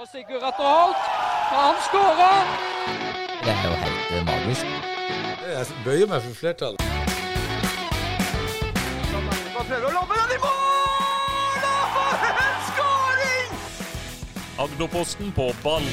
Og Sigurd Atter Holt, han skårer! Det er jo helt eh, magisk. Jeg bøyer meg for flertallet. Prøver å lobbe den i mål! Og for en skåring! Agderposten på ball.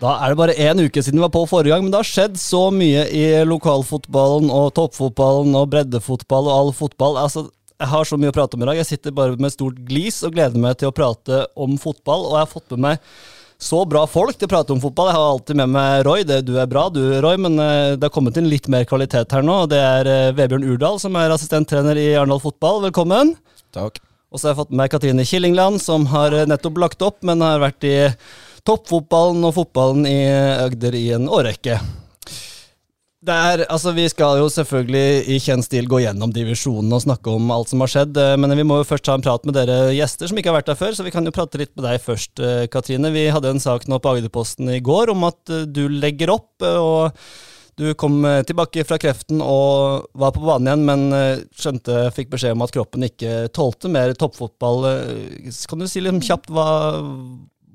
Da er det bare én uke siden vi var på forrige gang, men det har skjedd så mye i lokalfotballen og toppfotballen og breddefotball og all fotball. Altså, jeg har så mye å prate om i dag. Jeg sitter bare med stort glis og gleder meg til å prate om fotball. Og jeg har fått med meg så bra folk til å prate om fotball. Jeg har alltid med meg Roy. Det, du er bra, du Roy, men eh, det har kommet inn litt mer kvalitet her nå. og Det er eh, Vebjørn Urdal, som er assistenttrener i Arendal Fotball. Velkommen. Takk. Og så har jeg fått med meg Katrine Killingland, som har eh, nettopp lagt opp, men har vært i toppfotballen og fotballen i Agder i en årrekke. Det er, altså Vi skal jo selvfølgelig i kjent stil gå gjennom divisjonen og snakke om alt som har skjedd, eh, men vi må jo først ta en prat med dere gjester som ikke har vært der før, så vi kan jo prate litt med deg først, eh, Katrine. Vi hadde en sak nå på Agderposten i går om at eh, du legger opp, og du kom tilbake fra kreften og var på banen igjen, men skjønte, fikk beskjed om at kroppen ikke tålte mer toppfotball. Kan du si litt kjapt hva,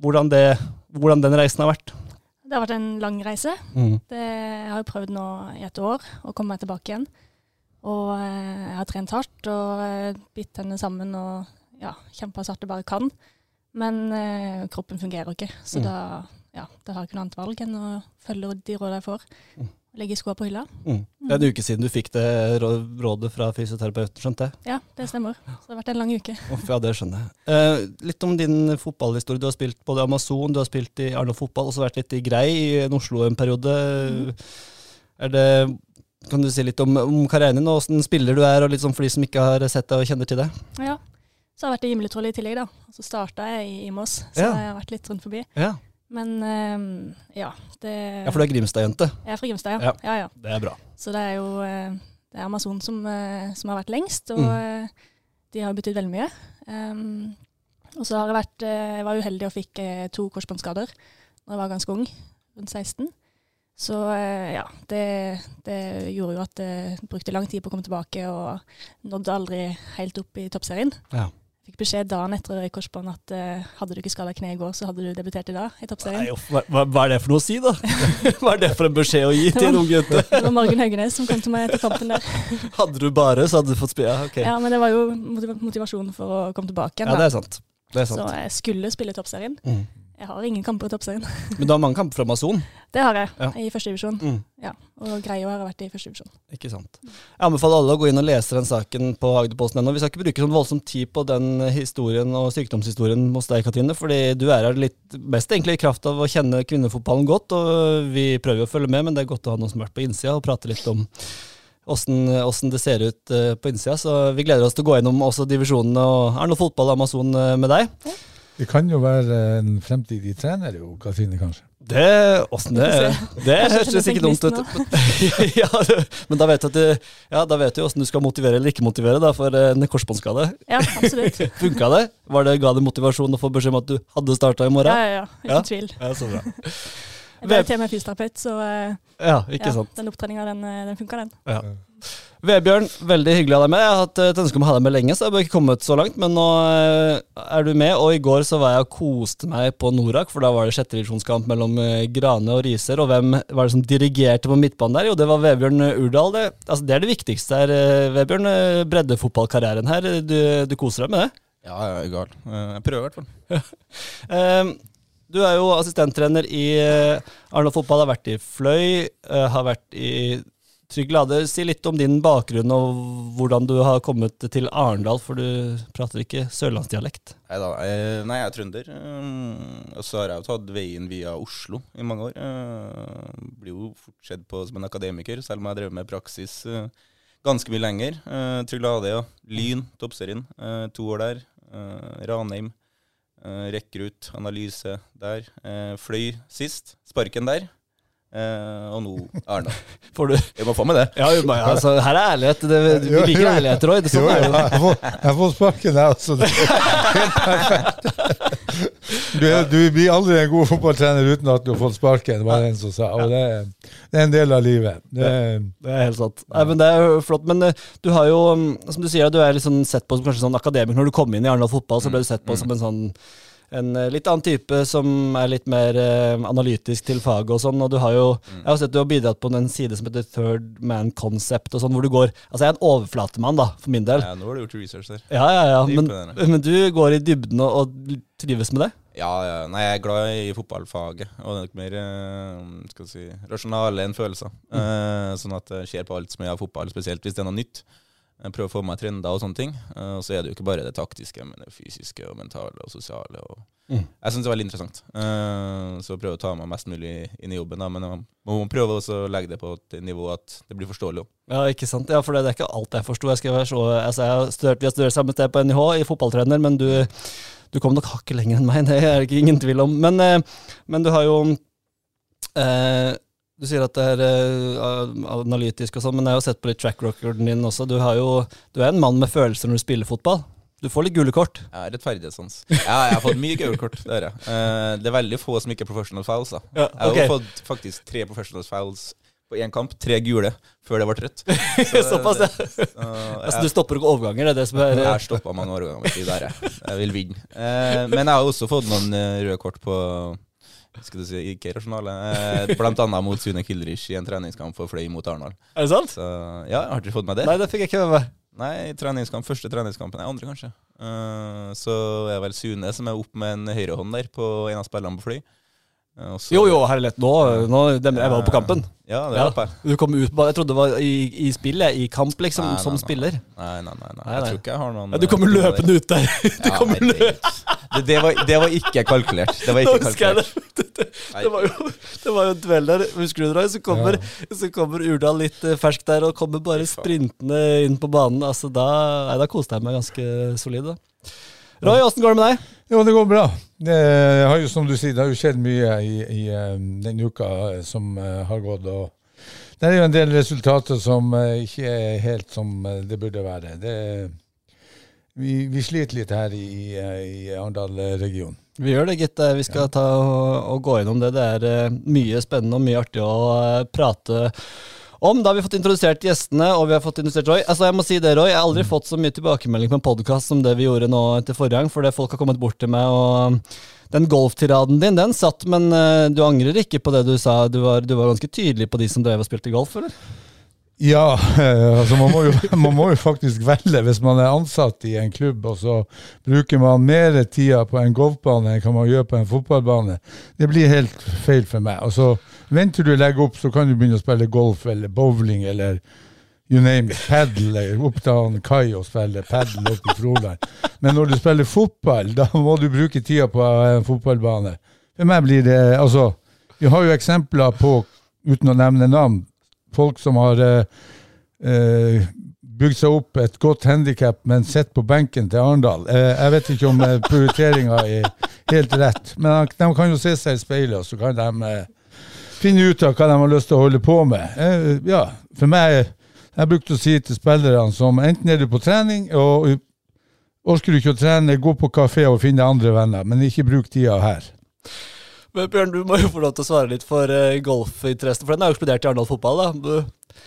hvordan, det, hvordan den reisen har vært? Det har vært en lang reise. Mm. Det, jeg har jo prøvd nå i et år å komme meg tilbake igjen. Og eh, jeg har trent hardt og eh, bitt henne sammen og ja, kjempa så hardt jeg bare kan. Men eh, kroppen fungerer ikke, så Mm. da, ja, da har jeg ikke noe annet valg enn å følge de rådene jeg får. Mm. Legge skoa på hylla. Mm. Det er en uke siden du fikk det rådet fra fysioterapeuten, skjønte jeg? Ja, det stemmer. Så det har vært en lang uke. Oh, ja, det skjønner jeg. Eh, litt om din fotballhistorie. Du har spilt både i Amazon, du har spilt i Arendal Fotball, også vært litt i Grei i Oslo en periode. Er det, kan du si litt om, om karrieren din, og åssen spiller du er, og litt sånn for de som ikke har sett deg og kjenner til det? Ja. Så har jeg vært i Gimletrollet i tillegg, da. Så starta jeg i Imos, så Ja. jeg har vært litt rundt forbi. Ja, Men eh, ja, det ja for du er Grimstad-jente. Jeg er fra Grimstad, Ja. ja. ja. Det er bra. Så det er jo eh, det er Amazon som, eh, som har vært lengst, og Mm. eh, de har betydd veldig mye. Um, og så har jeg vært Jeg var uheldig og fikk to korsbåndskader da jeg var ganske ung, rundt 16. Så ja, det, det gjorde jo at jeg brukte lang tid på å komme tilbake, og nådde aldri helt opp i toppserien. Ja. Fikk beskjed dagen etter i korsbånd at uh, hadde du ikke skada kne i går, så hadde du debutert i dag i toppserien. Nei, hva, hva- hva er det for noe å si, da? hva er det for en beskjed å gi til en ung jente? Det var Margunn Haugenes som kom til meg etter kampen der. Hadde du bare, så hadde du fått spille. Okay. ok. Ja, men det var jo motivasjonen for å komme tilbake igjen. Ja, da. det er sant. Det er Så jeg skulle spille toppserien. Mm. Jeg har ingen kamper i toppserien. Men du har mange kamper fra Amazon. Det har jeg, Ja. i første divisjon. Mm. Ja, og greia har vært i første divisjon. Ikke sant. Jeg anbefaler alle å gå inn og lese den saken på Agderposten.no. Vi skal ikke bruke sånn voldsom tid på den historien og sykdomshistorien hos deg, Katrine, fordi du er her litt mest egentlig i kraft av å kjenne kvinnefotballen godt, og vi prøver å følge med, men det er godt å ha noen som har vært på innsida og prate litt om åssen det ser ut eh, på innsida. Så vi gleder oss til å gå gjennom også divisjonene og er noe fotball og Amazon eh, med deg. Det kan jo være en fremtidig trener, jo, Katrine, kanskje. Det, åssen det, det høres ikke dumt ut. ja, men da vet du ja, da vet du åssen du skal motivere eller ikke motivere da, for en korsbåndskade. Ja, absolutt. Funka det? Var det, Ga det motivasjon å få beskjed om at du hadde starta i morgen? ja, ja. ja. Uten Ja. tvil. Ja, så bra. Jeg ble til med fysioterapeut, så eh, Ja, ikke ja, sant. den opptreninga, den, eh, den funka, den. Vebjørn, veldig hyggelig av deg med. Jeg har hatt et ønske om å ha deg med lenge, så jeg har ikke kommet så langt. Men nå eh, er du med, og i går så var jeg og koste meg på Norak, for da var det sjetterevisjonskamp mellom eh, Grane og Riser. Og hvem var det som dirigerte på midtbanen der? Jo, det var Vebjørn Urdal. Det, altså, det er det viktigste her, eh, Vebjørn. eh, Breddefotballkarrieren her. Du, du koser deg med det? Ja, jeg er gal. Eh, Jeg prøver i hvert fall. Eh, du er jo assistenttrener i eh, Arendal Fotball, har vært i Fløy, eh, har vært i Trygg Lade. Si litt om din bakgrunn og hvordan du har kommet til Arendal, for du prater ikke sørlandsdialekt. Neida, jeg, nei, jeg er trønder. eh, Og så har jeg jo tatt veien via Oslo i mange år. Eh, Blir jo fort sett på som en akademiker, selv om jeg har drevet med praksis eh, ganske mye lenger. Trygg Lade, ja. Lyn, toppserien. To år der. Ranheim. Rekrutt, analyse der. Fløy sist. Sparken der. Eh, og nå Arendal. Får du Jeg må få med det. Ja, men, altså, her er ærlighet. Det, vi Jo, liker jo. ærlighet, Roy. Sånn Jo, jeg får, jo. jeg får fått sparken, jeg også. Det er. Du, er- du blir aldri en god fotballtrener uten at du har fått sparken, var det en som sa. Og det, det er en del av livet. Det, Det er helt sant. Nei, men Det er jo flott. Men eh, du har jo, mm, som du sier, du er liksom sett på som kanskje sånn akademiker. Når du kom inn i Arendal fotball, så ble du sett på som en sånn en eh, litt annen type som er litt mer eh, analytisk til faget og sånn. Og du har jo Jeg har sett du har bidratt på en side som heter Third Man Concept, og sånn, hvor du går Altså, jeg er en overflatemann, da, for min del. Ja, nå har du gjort research der. Ja, ja, ja. Men, men du går i dybden og, og trives med det? Ja, ja. Nei, jeg er glad i fotballfaget. Og det er nok mer eh, skal si, rasjonale enn følelser. Eh, sånn at jeg ser på alt som er av fotball, spesielt hvis det er noe nytt. Jeg prøver å få med meg trender og sånne ting. Eh, og så er det jo ikke bare det taktiske, men det fysiske og mentale og sosiale. Og Mm. Jeg syns det er veldig interessant. Eh, så prøve å ta meg mest mulig inn i jobben. Da. Men man må prøve også å legge det på et nivå at det blir forståelig. òg. Ja, ikke sant? Ja, for det er ikke alt jeg forsto. Jeg skal være så, altså, jeg har studert, har studert samme sted på NIH, i fotballtrener, men du, du kom nok hakket lenger enn meg, det er det ingen tvil om. Men, eh, men du har jo eh, Du sier at det er uh, analytisk og sånn, men jeg har jo sett på litt track recorden din også. Du, har jo, du er en mann med følelser når du spiller fotball. Du får litt gule kort. Ja, rettferdighetssans. Ja, jeg har fått mye gule kort. Det, er, jeg. Eh, det er veldig få som ikke er professional fouls. Da. Ja, Jeg har jo fått faktisk tre professional fouls på én kamp. Tre gule før det ble rødt. Såpass, ja. Så, Altså, du stopper ikke overganger, det er det som er jeg har stoppa mange overganger. jeg. Vil vinne. Uh, men jeg har også fått noen røde kort på skal du si, ikke rasjonale. Eh, blant annet mot Sune Kilrich i en treningskamp for Fløy mot Arendal. Er det sant? Så ja, har du fått med det. Nei, det fikk jeg ikke med meg. Nei, treningskamp, første treningskampen er andre, kanskje. Uh, så er det vel Sune som er opp med en høyrehånd der på en av spillene på Fly. Eh, og så- Jo, jo, herlighet. Nå, nå dem, jeg var på kampen. Ja, det Ja. Du kom ut på Jeg trodde det var i, i spillet, i kamp, liksom, Nei, nei, som nei. spiller. Nei, nei, nei. Jeg tror ikke jeg har noen Ja, du kommer eh, løpende ut der. Du Ja, kommer løpende. det, det, var, det var ikke kalkulert. Det var ikke kalkulert. Det, det, var jo, det var jo en duell der. Husker du det? Så kommer, så kommer Urdal litt eh, fersk der og kommer bare sprintende inn på banen. Altså, da, nei, da koste jeg meg ganske solid. da. Roy, åssen går det med deg? Jo, det går bra. Det har jo, som du sier, det har jo skjedd mye i, i eh, den uka eh, som eh, har gått. og Det er jo en del resultater som ikke er helt som det burde være. Det, vi, vi sliter litt her i, i, Arendal-regionen. Vi gjør det, gitt. Vi skal ta og, og gå gjennom det. Det er mye spennende og mye artig å prate om. Da har vi fått introdusert gjestene, og vi har fått introdusert Roy. Altså, jeg må si det, Roy. Jeg har aldri fått så mye tilbakemelding på en podkast som det vi gjorde nå etter forrige gang, fordi folk har kommet bort til meg og den golftiraden din, den satt, men eh, du angrer ikke på det du sa? Du var, du var ganske tydelig på de som drev og spilte golf, eller? Ja, eh, altså man må, jo, man må jo faktisk velge hvis man er ansatt i en klubb, og så bruker man mer tida på en golfbane enn hva man gjør på en fotballbane. Det blir helt feil for meg. Og så venter du legger opp, så kan du begynne å spille golf eller bowling eller you name it, paddle, opp til han Kai og spille paddle opp i Froland. Men når du spiller fotball, da må du bruke tida på en fotballbane. For meg blir det Altså, vi har jo eksempler på, uten å nevne navn, folk som har eh, eh, bygd seg opp et godt handikap, men sitter på benken til Arendal. Eh, jeg vet ikke om eh, prioriteringa er helt rett, men de kan jo se seg i speilet, og så kan de eh, finne ut av hva de har lyst til å holde på med. Eh, ja, for meg Jeg brukte å si til spillerne som enten er du på trening, og orker du ikke å trene, gå på kafé og finne andre venner, men ikke bruk tida her. Men Bjørn, du må jo få lov til å svare litt for uh, golfinteressen, for den har eksplodert i Arendal fotball. da. Du,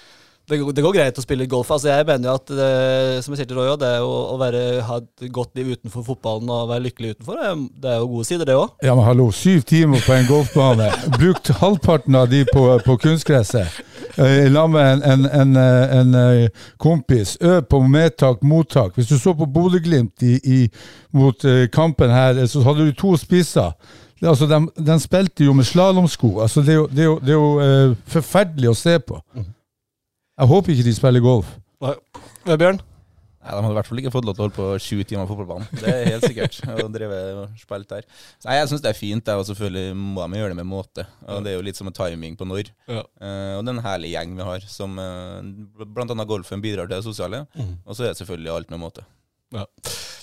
det, det går greit å spille golf. altså Jeg mener jo at, det, som jeg sier til Roy, det å, å være, ha et godt liv utenfor fotballen og være lykkelig utenfor, det er- det er jo gode sider, det òg. Ja, men hallo, syv timer på en golfbane. Brukt halvparten av de på, på kunstgresset. Eh, I lag med en, en, en, eh, en eh, kompis. Øv på medtak, mottak. Hvis du så på Bodø-Glimt i, i, mot eh, kampen her, eh, så hadde du to spisser. Altså, de, de spilte jo med slalåmsko. Altså, det det det er jo eh, forferdelig å se på. Jeg håper ikke de spiller golf. Men Bjørn? Nei, De hadde i hvert fall ikke fått lov til å holde på sju timer på fotballbanen. Det er helt sikkert. Og drevet og spilt der. Så nei, Jeg syns det er fint, det, og selvfølgelig må de gjøre det med måte. Og Det er jo litt som en timing på når. Ja. Uh, og det er en herlig gjeng vi har, som uh, bl.a. golfen bidrar til det sosiale. Og så er det selvfølgelig alt med måte. Ja.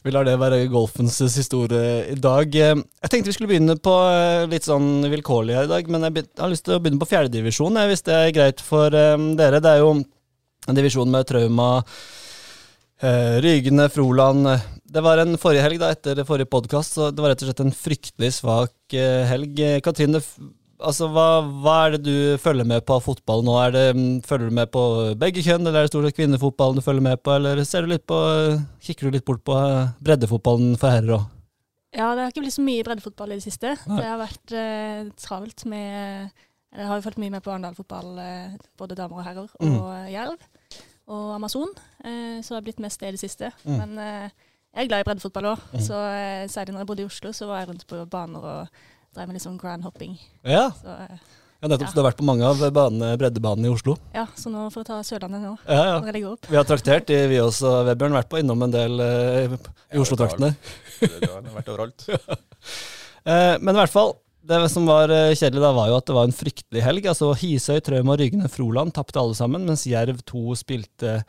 Vi lar det være golfens historie i dag. Eh, Jeg tenkte vi skulle begynne på eh, litt sånn vilkårlig her i dag, men jeg har lyst til å begynne på fjerdedivisjon, hvis det er greit for eh, dere. Det er jo en divisjon med trauma. eh, Rygene, Froland, eh, Det var en forrige helg, da, etter forrige podkast, så det var rett og slett en fryktelig svak eh, helg. Eh, Katrine, altså, hva, hva er det du følger med på av fotball nå? Er det, mm, følger du med på begge kjønn, eller er det stort sett kvinnefotballen du følger med på, eller ser du litt på, kikker du litt bort på eh, breddefotballen for herrer òg? Ja, det har ikke blitt så mye breddefotball i det siste. Nei. Det har vært eh, travelt med Jeg har jo fulgt mye med på Arendal-fotball, eh, både damer og herrer, Mm. og eh, Jerv og Amazon. Eh, så det har blitt mest det i det siste. Mm. Men eh, jeg er glad i breddefotball òg, Mm. så eh, særlig når jeg bodde i Oslo, så var jeg rundt på baner og drev med litt sånn grand hopping. Ja. Så ja, nettopp. Ja. Så du har vært på mange av bane, breddebanene i Oslo? ja, så nå får jeg ta Sørlandet nå, Ja, ja. når jeg legger opp. Vi har traktert, de vi også, Vebjørn. Vært på innom en del eh, i Oslo-traktene. Det har vært overalt. Eh, men i hvert fall, det som var eh, kjedelig da, var jo at det var en fryktelig helg. Altså Hisøy, Trøim og Rygne Froland tapte alle sammen, mens Jerv 2 spilte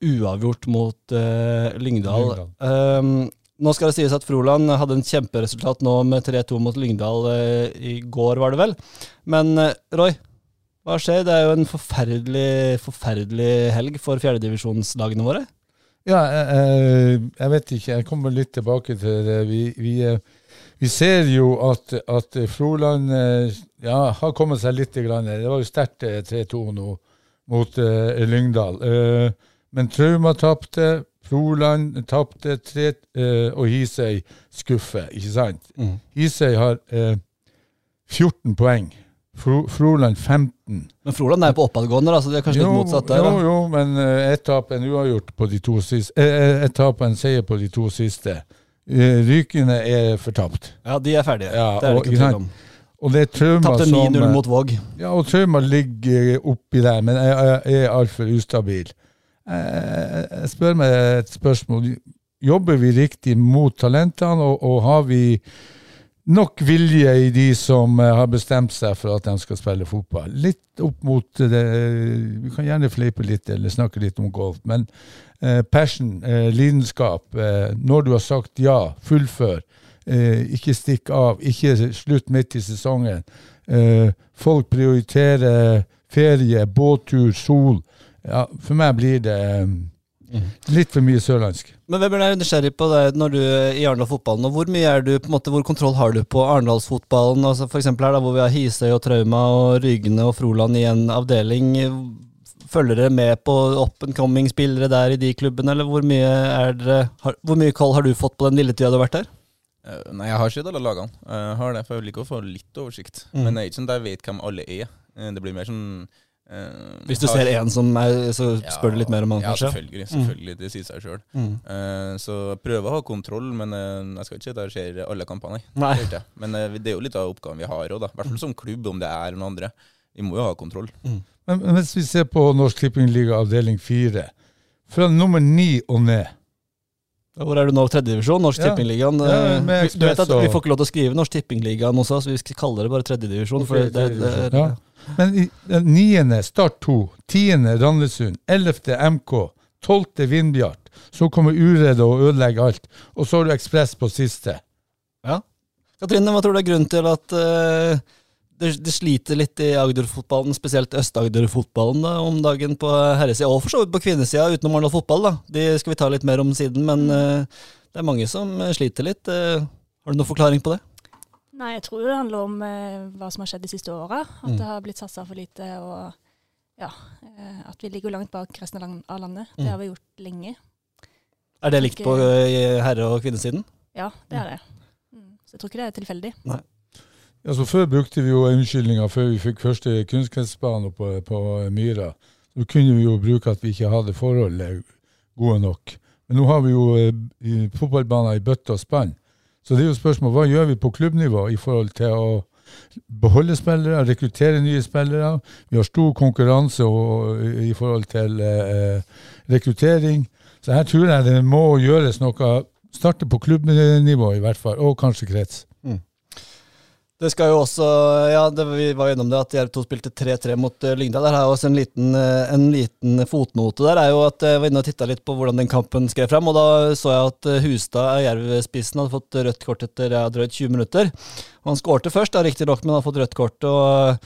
uavgjort mot eh, Lyngdal. Lyngdal. Um, nå skal det sies at Froland hadde en kjemperesultat nå med 3-2 mot Lyngdal eh, i går, var det vel. Men eh, Roy, hva skjer? Det er jo en forferdelig, forferdelig helg for fjerdedivisjonslagene våre. Ja, jeg, jeg- jeg vet ikke. Jeg kommer litt tilbake til det. Vi, vi, eh, vi ser jo at, at Froland eh, ja, har kommet seg litt. Grann. Det var jo sterkt eh, 3-2 nå mot eh, Lyngdal. Eh, men Trauma tapte, Froland tapte, tre, eh, og Hisøy skuffer, ikke sant? Hisøy har eh, 14 poeng. Fro, Froland 15. Men Froland er jo på oppadgående, da, så det er kanskje litt motsatt der. Jo, Da. jo, men eh, ett tap en uavgjort på de to siste. Eh, ett tap en seier på de to siste. Eh, Rykene er fortapt. Ja, de er ferdige. Ja, det er det ikke tvil om. Og det er Trauma Tapte 9-0 eh, mot Våg. Ja, og Trauma ligger eh, oppi der, men er- er altfor ustabil. Eh, Jeg spør meg et spørsmål. Jobber vi riktig mot talentene, og, og har vi nok vilje i de som eh, har bestemt seg for at de skal spille fotball? Litt opp mot det Vi kan gjerne fleipe litt eller snakke litt om golf, men eh, passion, lidenskap Når du har sagt ja, fullfør. Ikke stikk av. Ikke slutt midt i sesongen. Folk prioriterer ferie, båttur, sol. Ja, for meg blir det eh, litt for mye sørlandsk. Men hvem er nysgjerrig på deg når du i Arendal-fotballen. og Hvor mye er du, på en måte, hvor kontroll har du på Arendalsfotballen? Altså for eksempel her da, hvor vi har Hisøy og Trauma og Rygne og Froland i en avdeling. Følger dere med på up and coming-spillere der i de klubbene, eller hvor mye, er dere, har, hvor mye koll har du fått på den lille tida du har vært der? Eh, Nei, jeg har sett alle lagene. Jeg har det, for jeg liker å få litt oversikt. Mm. Men det er ikke sånn at jeg vet hvem alle er. Eh, Det blir mer sånn eh, Hvis du har- ser én som er, så Ja, spør du litt mer om han, Ja, kanskje? selvfølgelig. selvfølgelig Det sier seg sjøl. Mm. Så prøve å ha kontroll, men uh, jeg skal ikke si at jeg ser alle kampene. nei. Nei. Det. Men det er jo litt av oppgaven vi har òg. I hvert fall som klubb, om det er noen andre. Vi må jo ha kontroll. Men, men hvis vi ser på Norsk Tippingliga avdeling fire, fra nummer ni og ned Hvor er du nå? Tredjedivisjon? Norsk Ja. Tippingligaen? Ja, du vet at Vi får ikke lov til å skrive Norsk Tippingligaen hos oss, vi skal kalle det bare tredjedivisjon. Okay, for det, det, det. Ja. Men den niende Start 2, tiende Randesund, ellevte MK, tolvte Vindbjart. Så kommer Uredd og ødelegger alt. Og så har du Ekspress på siste. Katrine, hva tror du er grunnen til at uh, det, det sliter litt i Agder-fotballen, spesielt Øst-Agder-fotballen om dagen på herresida, og for så vidt på kvinnesida, utenom Arendal fotball? da. De skal vi ta litt mer om siden, men uh, det er mange som eh, sliter litt. Uh, har du noen forklaring på det? Nei, jeg tror det handler om eh, hva som har skjedd de siste åra. At Mm. det har blitt satsa for lite, og ja, eh, at vi ligger langt bak resten av landet. Mm. Det har vi gjort lenge. Er det likt på eh, herre- og kvinnesiden? Ja, det er det. Mm. Så jeg tror ikke det er tilfeldig. Altså, før brukte vi jo unnskyldninger før vi fikk første kunstgressbane på, på Myra. Da kunne vi jo bruke at vi ikke hadde forhold eh, gode nok. Men nå har vi jo eh, fotballbaner i bøtte og spann. Så det er jo spørsmål hva gjør vi på klubbnivå i forhold til å beholde spillere, rekruttere nye spillere. Vi har stor konkurranse i forhold til eh, rekruttering. Så her tror jeg det må gjøres noe. Starte på klubbnivå i hvert fall, og kanskje krets. Det skal jo også, ja, det, Vi var gjennom det at Jerv 2 spilte 3-3 mot eh, Lyngdal. Der er også en liten, eh, en liten fotnote. der er jo at Jeg var inne og titta litt på hvordan den kampen skrev frem. og Da så jeg at Hustad Hustad, Jerv-spissen, hadde fått rødt kort etter ja, drøyt 20 minutter. Og Han skårte først, da, riktignok, men han hadde fått rødt kort. og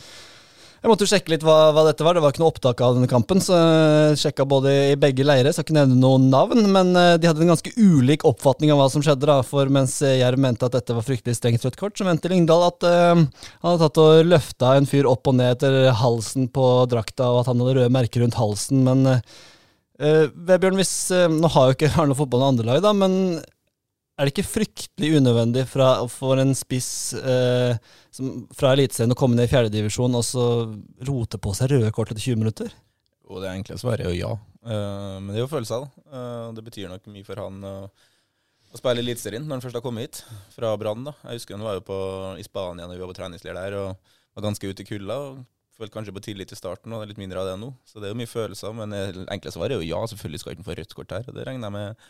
Jeg måtte jo sjekke litt hva, hva dette var. Det var ikke noe opptak av denne kampen, så jeg sjekka både i begge leirer. Skal ikke nevne noen navn, men eh, de hadde en ganske ulik oppfatning av hva som skjedde. da, For mens Jerv mente at dette var fryktelig strengt rødt kort, så mente Lyngdal at uh, han hadde tatt og løfta en fyr opp og ned etter halsen på drakta, og at han hadde røde merker rundt halsen. Men uh, Vebjørn, hvis, uh, nå har jo ikke Arne fotball noe andre lag, da, men er det ikke fryktelig unødvendig fra, for en spiss eh, som, fra Eliteserien å komme ned i fjerdedivisjon og så rote på seg røde kort etter 20 minutter? Jo, det enkle svaret er jo ja. Uh, men det er jo følelser, da. Uh, det betyr nok mye for han uh, å spille Eliteserien når han først har kommet hit, fra Brann. Jeg husker han var jo på, i Spania når vi var på treningsleir der og var ganske ute i kulda. og Følte kanskje på tillit i starten, og det er litt mindre av det nå. Så det er jo mye følelser. Men det enkle svaret er jo ja, selvfølgelig skal han få rødt kort her. og Det regner jeg med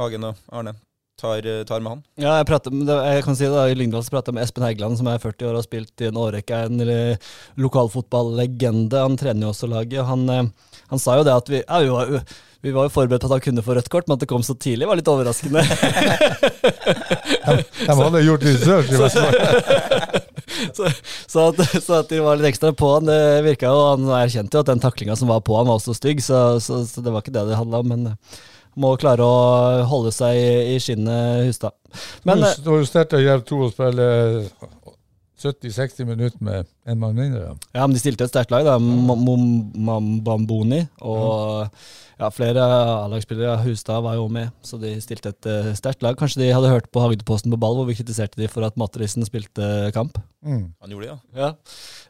Hagen og Arne tar, eh, tar, med han. Ja, jeg, prater, jeg kan si det, I Lyngdal prater jeg med Espen Hægeland, som er 40 år og har spilt i en årrekke. En lokalfotballegende. Han trener jo også laget. Han, eh, han, sa jo det at vi, ja, vi, var, vi var jo forberedt på at han kunne få rødt kort, men at det kom så tidlig, var litt overraskende. de, de hadde gjort research, i hvert fall. Så, så, at, så, at, de var litt ekstra på han, det virka jo Han erkjente jo at den taklinga som var på han, var også stygg, så, så, så det var ikke det det handla om. men må klare å holde seg i skinnet, Hustad. Men står jo sterkt av Jerv 2 og spiller 70-60 minutter med en mann mindre. Ja, men de stilte et sterkt lag. da. Bamboni og ja, flere A-lagsspillere. Hustad var jo med, så de stilte et uh, sterkt lag. Kanskje de hadde hørt på Hagdeposten på ball, hvor vi kritiserte de for at Matrisen spilte kamp. Mm. Han gjorde det, ja. Ja,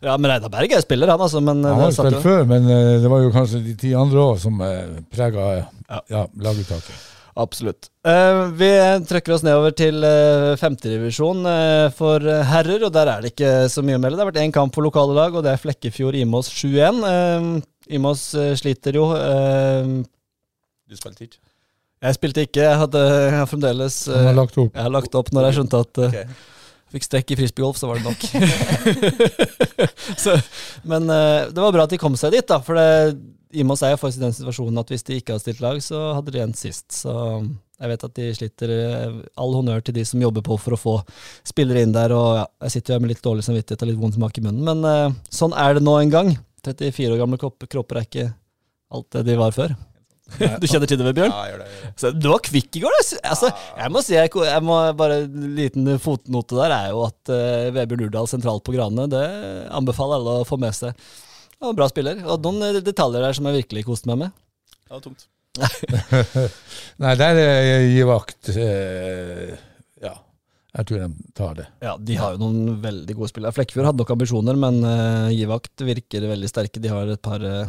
ja men Reidar Berg er spiller, han altså. Men, han har spilt før, men uh, det var jo kanskje de ti andre òg som uh, prega ja. ja, laguttaket. Absolutt. Uh, vi trekker oss nedover til uh, femtedivisjon uh, for herrer, og der er det ikke så mye å melde. Det har vært én kamp for lokale lag, og det er Flekkefjord-Imås 7-1. Imås uh, sliter jo. Uh, du spilte ikke? Jeg spilte ikke. Jeg hadde jeg har fremdeles uh, har lagt opp. Jeg har lagt opp når jeg skjønte at okay. Fikk strekk i frisbeegolf, så var det nok. så, men det var bra at de kom seg dit, da. For det, Imos er jo faktisk i den situasjonen at hvis de ikke hadde stilt lag, så hadde de endt sist. Så jeg vet at de sliter. All honnør til de som jobber på for å få spillere inn der. Og ja, jeg sitter jo her med litt dårlig samvittighet og litt vond smak i munnen, men sånn er det nå en gang. 34 år gamle kropper er ikke alt det de var før. Du kjenner til det, Bjørn? Ja, jeg gjør det. Jeg gjør det. Så du var kvikk i går. Altså, jeg må si, jeg, jeg må bare En liten fotnote der er jo at uh, Vebjørn Urdal sentralt på Grane, det anbefaler alle å få med seg. Og bra spiller. Og noen detaljer der som jeg virkelig koste meg med. Det var tomt. Nei, der er jeg givakt. Uh, jeg tror de tar det. Ja, De har jo noen veldig gode spillere. Flekkefjord hadde nok ambisjoner, men uh, Givakt virker veldig sterke. De har et par, uh,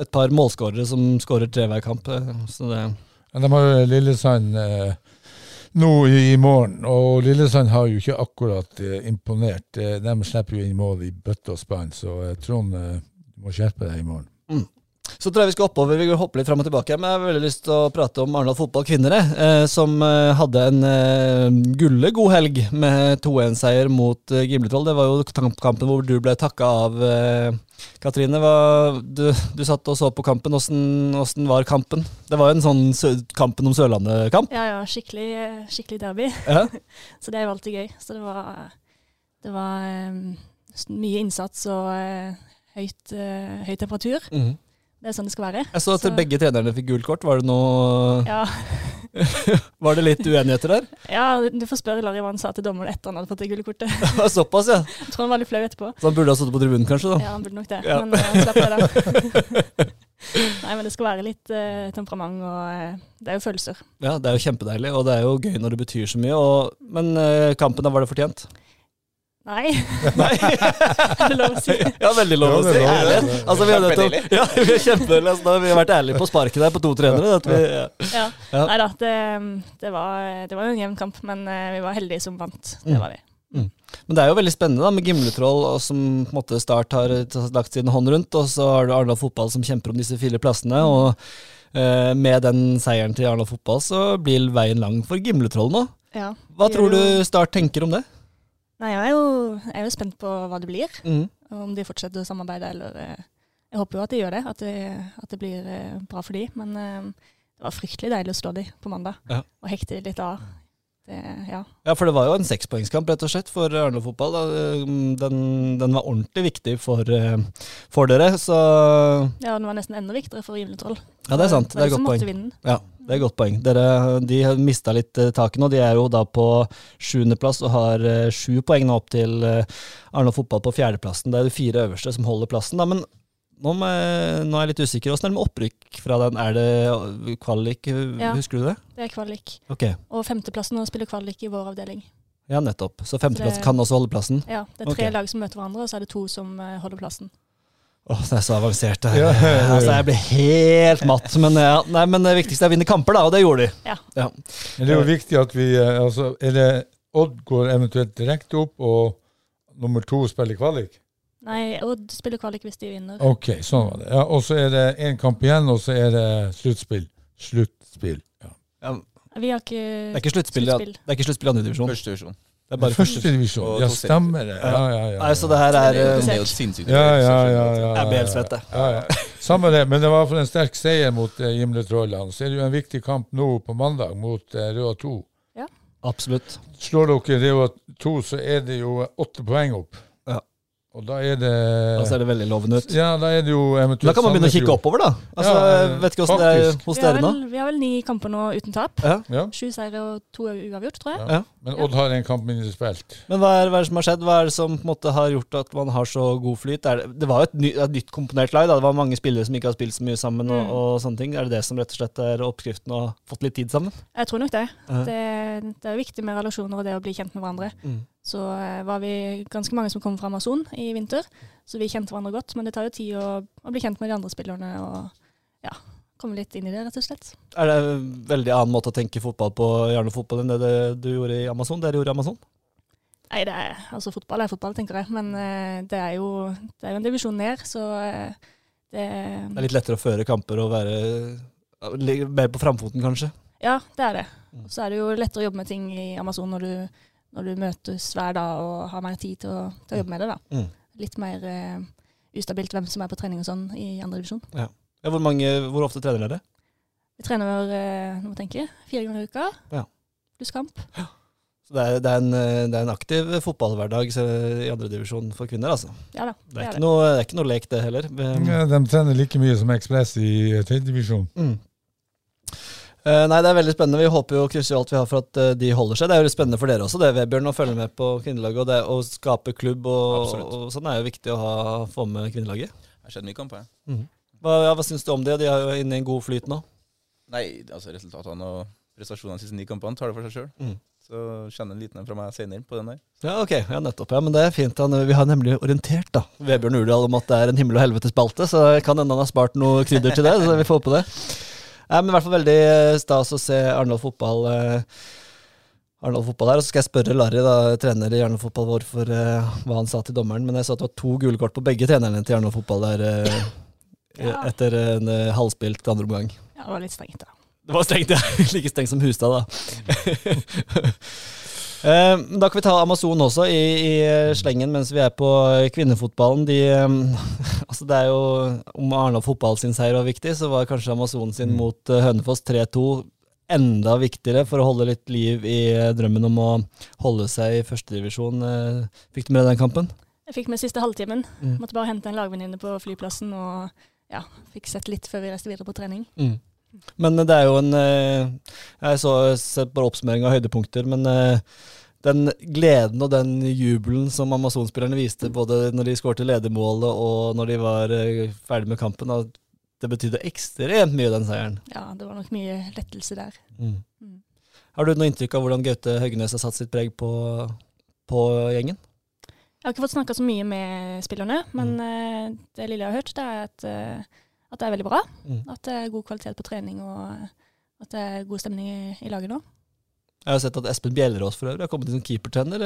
et par målskårere som skårer tre hver kamp. Uh, så det de har Lillesand uh, nå i, morgen, og Lillesand har jo ikke akkurat imponert. de slipper jo inn mål i bøtte og spann, så Trond må skjerpe deg i morgen. Mm. Så tror jeg vi skal oppover. Vi hoppe litt fram og tilbake. Men jeg har veldig lyst til å prate om Arendal fotball kvinner, eh, som eh, hadde en eh, gulle god helg med 2-1-seier mot eh, Gimletroll. Det var jo kampen hvor du ble takka av. Eh, Katrine, hva, du, du, satt og så på kampen. Åssen var kampen? Det var jo en sånn sø, Kampen om Sørlandet-kamp? Ja, ja. Skikkelig, skikkelig derby. Ja. så det er jo alltid gøy. Så det var, det var um, mye innsats og uh, høyt, uh, høy temperatur. Mm. Det er sånn det skal være. Jeg så at så. begge trenerne fikk gult kort. Var det noe Ja. var det litt uenigheter der? Ja, du får spørre Larry hva han sa til dommeren etter han hadde fått det gule kortet. Såpass, ja. Jeg tror han var litt flau etterpå. Så han burde ha sittet på tribunen, kanskje? da? Ja, han burde nok det. Ja. Men uh, slapp det, da. Nei, men det skal være litt uh, temperament, og uh, det er jo følelser. Ja, det er jo kjempedeilig, og det er jo gøy når det betyr så mye. Og, men uh, kampen, da var det fortjent? Nei. Nei. er det lov å si? Ja, veldig lov å si. Ærlig. Altså, vi, har nettopp, ja, vi, er kjempedeilig. Altså, vi har vært ærlige på sparket der på to trenere. Vi, ja. Ja. ja. Nei da, det, det, var, det var en jevn kamp, men uh, vi var heldige som vant. Det var vi. Mm. Men det er jo veldig spennende da, med Gimletroll, som på en måte Start har lagt sin hånd rundt. Og så har du Arendal Fotball som kjemper om disse fire plassene. og eh, med den seieren til Arendal Fotball så blir veien lang for Gimletroll nå. Ja, Hva tror du Start tenker om det? Nei, jeg er, jo, jeg er jo spent på hva det blir. Mm. Om de fortsetter å samarbeide eller eh, Jeg håper jo at de gjør det, at det, at det blir eh, bra for de. Men eh, det var fryktelig deilig å slå de på mandag ja. og hekte de litt av. det, ja. Ja, for det var jo en sekspoengskamp, rett og slett, for Arendal fotball. Den, den var ordentlig viktig for, eh, for dere, så ja, den var nesten enda viktigere for Rimelig Troll. Ja, det er sant. Det er et er godt poeng. Ja, det er et godt poeng. Dere de mista litt eh, taket nå. De er jo da på sjuendeplass og har eh, sju poeng nå opp til eh, Arendal fotball på fjerdeplassen. Det er de fire øverste som holder plassen, da. Men nå, jeg, nå er jeg litt usikker. Åssen er det med opprykk fra den? Er det kvalik? Ja. Husker du det? Det er kvalik. Okay. Og femteplassen nå spiller kvalik i vår avdeling. ja nettopp. Så femteplass kan også holde plassen? Ja, Det er tre okay. lag som møter hverandre, og så er det to som eh, holder plassen. Åh, det er så avansert. det. Ja, ja, ja. Altså, jeg blir helt matt. Men, ja, nei, men det viktigste er å vinne kamper, da, og det gjorde de. Ja. Men det er jo viktig at vi altså, Er det Odd går eventuelt direkte opp, og nummer to spiller kvalik? Nei, Odd spiller kvalik hvis de vinner. OK, sånn var det. Ja, og så er det én kamp igjen, og så er det sluttspill. Sluttspill. Ja. Ja, Vi har ikke det er ikke sluttspill Sluttspill. det er ikke sluttspill i andredivisjon. Første divisjon. Det er bare Første divisjon. Ja, stemmer det. Ja, ja, ja. Nei, så det her er det er jo sinnssykt Ja, ja, ja. ja, Jeg blir helt svett, jeg. Ja, ja. Samme det, men det var for en sterk seier mot eh, Gimletrollene. Trollland. Så er det jo en viktig kamp nå på mandag mot eh, Røa 2. Absolutt. Slår dere Røa 2, så er det jo åtte poeng opp. Og da er det Da ser det veldig lovende ut. Ja, da er det jo eventuelt Da kan man begynne å kikke oppover, da. Altså, Ja, vet ikke åssen det er hos dere nå. vi har vel ni kamper nå uten tap. Ja. Ja, Sju seire og to uavgjort, tror jeg. ja. Men Odd har en kamp mindre spilt. Men hva er, hva er det som har skjedd? Hva er det som på en måte har gjort at man har så god flyt? Er det, det var jo et, ny, et nytt komponert lag. Da. Det var mange spillere som ikke har spilt så mye sammen. Og, Mm. og sånne ting. Er det det som rett og slett er oppskriften og fått litt tid sammen? Jeg tror nok det. Ja. Det, det er viktig med relasjoner og det å bli kjent med hverandre. Mm. Så eh, var vi ganske mange som kom fra Amazon i vinter, så vi kjente hverandre godt. Men det tar jo tid å, å bli kjent med de andre spillerne og ja, komme litt inn i det, rett og slett. Er det en veldig annen måte å tenke fotball på gjerne fotball enn det, det du gjorde i Amazon? Dere gjorde i Amazon? Nei, det er, altså fotball er fotball, tenker jeg. Men eh, det, er jo, det er jo en divisjon ned, så eh, det Det er litt lettere å føre kamper og være mer på framfoten, kanskje? Ja, det er det. Mm. Så er det jo lettere å jobbe med ting i Amazon når du, når du møtes hver dag og har mer tid til å, til å jobbe med det. da. Mm. Litt mer uh, ustabilt hvem som er på trening og sånn i andre divisjon. Ja, hvor, mange, hvor ofte trener dere? Vi trener uh, nå må jeg tenke, fire ganger i uka, Ja. pluss kamp. Så det, er, det, er en, eh, det er en aktiv fotballhverdag så i andredivisjon for kvinner, altså. Ja da, Det er, det er ikke det. noe, det er ikke noe lek, det heller. Ja, de trener like mye som Ekspress i tredjedivisjon. Mm. Eh, nei, det er veldig spennende. Vi håper jo krysser alt vi har for at eh, de holder seg. Det er jo spennende for dere også, det, Vebjørn, å følge med på kvinnelaget. Og det å skape klubb og, og sånn er jo viktig å ha, få med kvinnelaget. Det har skjedd mye kamper, jeg. Hva, ja, hva syns du om det? De er jo inne i en god flyt nå. Nei, altså resultatene og prestasjonene de siste ni kampene tar det for seg sjøl. Mm. Så kjenner en liten en fra meg senere på den der. Ja, ok. Ja, nettopp. Ja, men det er fint. Han, vi har nemlig orientert da, Vebjørn Urdal om at det er en himmel og helvete-spalte, så kan hende han har spart noe krydder til det. så vi får på det. Nei, men i hvert fall veldig eh, stas å se Arendal fotball. Eh, Arendal fotball her, og Så skal jeg spørre Larry, da, trener i Arendal fotball, hvorfor, uh, hva han sa til dommeren. Men jeg så at det var to gule kort på begge trenerne til Arendal fotball der uh, Ja. etter en uh, halvspilt andre omgang. Ja, det var litt strengt, da. Det var strengt, ja. Like strengt som Hustad, da. Eh, Da kan vi ta Amazon også i, i slengen mens vi er på kvinnefotballen. De, eh, altså det er jo, Om Arendal fotball sin seier var viktig, så var kanskje Amazon sin mot eh, Hønefoss 3-2 enda viktigere for å holde litt liv i eh, drømmen om å holde seg i førstedivisjon. Fikk du med deg den kampen? Jeg fikk med siste halvtimen. Mm. Måtte bare hente en lagvenninne på flyplassen og ja, fikk sett litt før vi reiste videre på trening. Mm. Men det er jo en eh, Jeg så sett bare oppsummering av høydepunkter, men eh, den gleden og den jubelen som Amazon-spillerne viste både når de skårte ledermålet og når de var eh, ferdig med kampen, det betydde ekstremt mye, den seieren. Ja, det var nok mye lettelse der. Mm. Mm. Har du noe inntrykk av hvordan Gaute Høgnes har satt sitt preg på, på gjengen? Jeg har ikke fått snakka så mye med spillerne, men Mm. det lille jeg har hørt, det er at, at det er veldig bra. Mm. At det er god kvalitet på trening, og eh, at det er god stemning i, i laget nå. Jeg har sett at Espen Bjellerås for øvrig har kommet inn som keepertrener.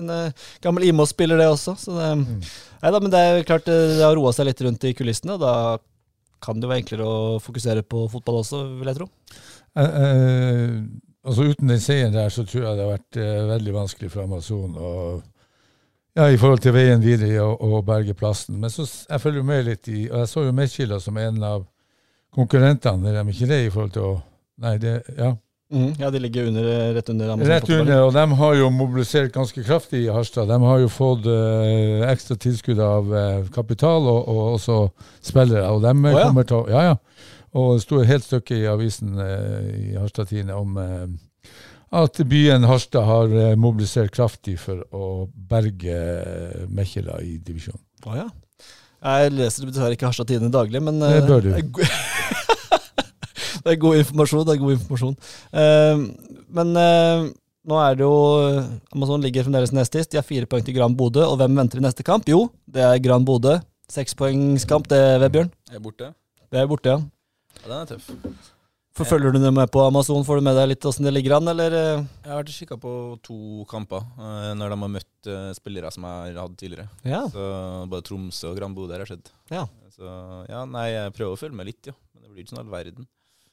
En eh, gammel Imos-spiller, det også. Så det, Mm. Neida, men det er klart eh, det har roa seg litt rundt i kulissene. og Da kan det jo være enklere å fokusere på fotball også, vil jeg tro. Eh, eh, altså Uten den seieren der, så tror jeg det har vært eh, veldig vanskelig for Amazon å ja, i forhold til veien videre og, å berge plassen. Men så jeg følger jo med litt i Og jeg så jo Medskila som en av konkurrentene. Er de ikke det i forhold til å Nei, det Ja. Mm, ja, de ligger under, rett under Amazon. Rett under, og de har jo mobilisert ganske kraftig i Harstad. De har jo fått uh, ekstra tilskudd av uh, kapital og, og også spillere. Og de oh, ja. kommer til å Ja, ja. Og det sto et helt stykke i avisen uh, i Harstad Tidende om eh, at byen Harstad har eh, mobilisert kraftig for å berge Mekkjela Mekkela i divisjonen. Å ja. Jeg leser dessverre ikke Harstad Tidende daglig, men Det eh, bør du. Det er, go det er god informasjon. det er god informasjon. Uh, men uh, nå er det jo Amazon ligger fremdeles nest sist. De har fire poeng til Gran Bodø. Og hvem venter i neste kamp? Jo, det er Gran Bodø. Sekspoengskamp, det, Vebjørn. Er borte. Det er borte, ja. Ja, den er tøff. Forfølger du det med på Amazon? Får du med deg litt åssen det ligger an, eller? eh? Jeg har vært og kikka på to kamper eh, når de har møtt eh, spillere som jeg har hatt tidligere. Ja. Så Både Tromsø og Gran Bodø har skjedd. Ja. Så ja, nei, jeg prøver å følge med litt, ja. Men det blir ikke sånn all verden.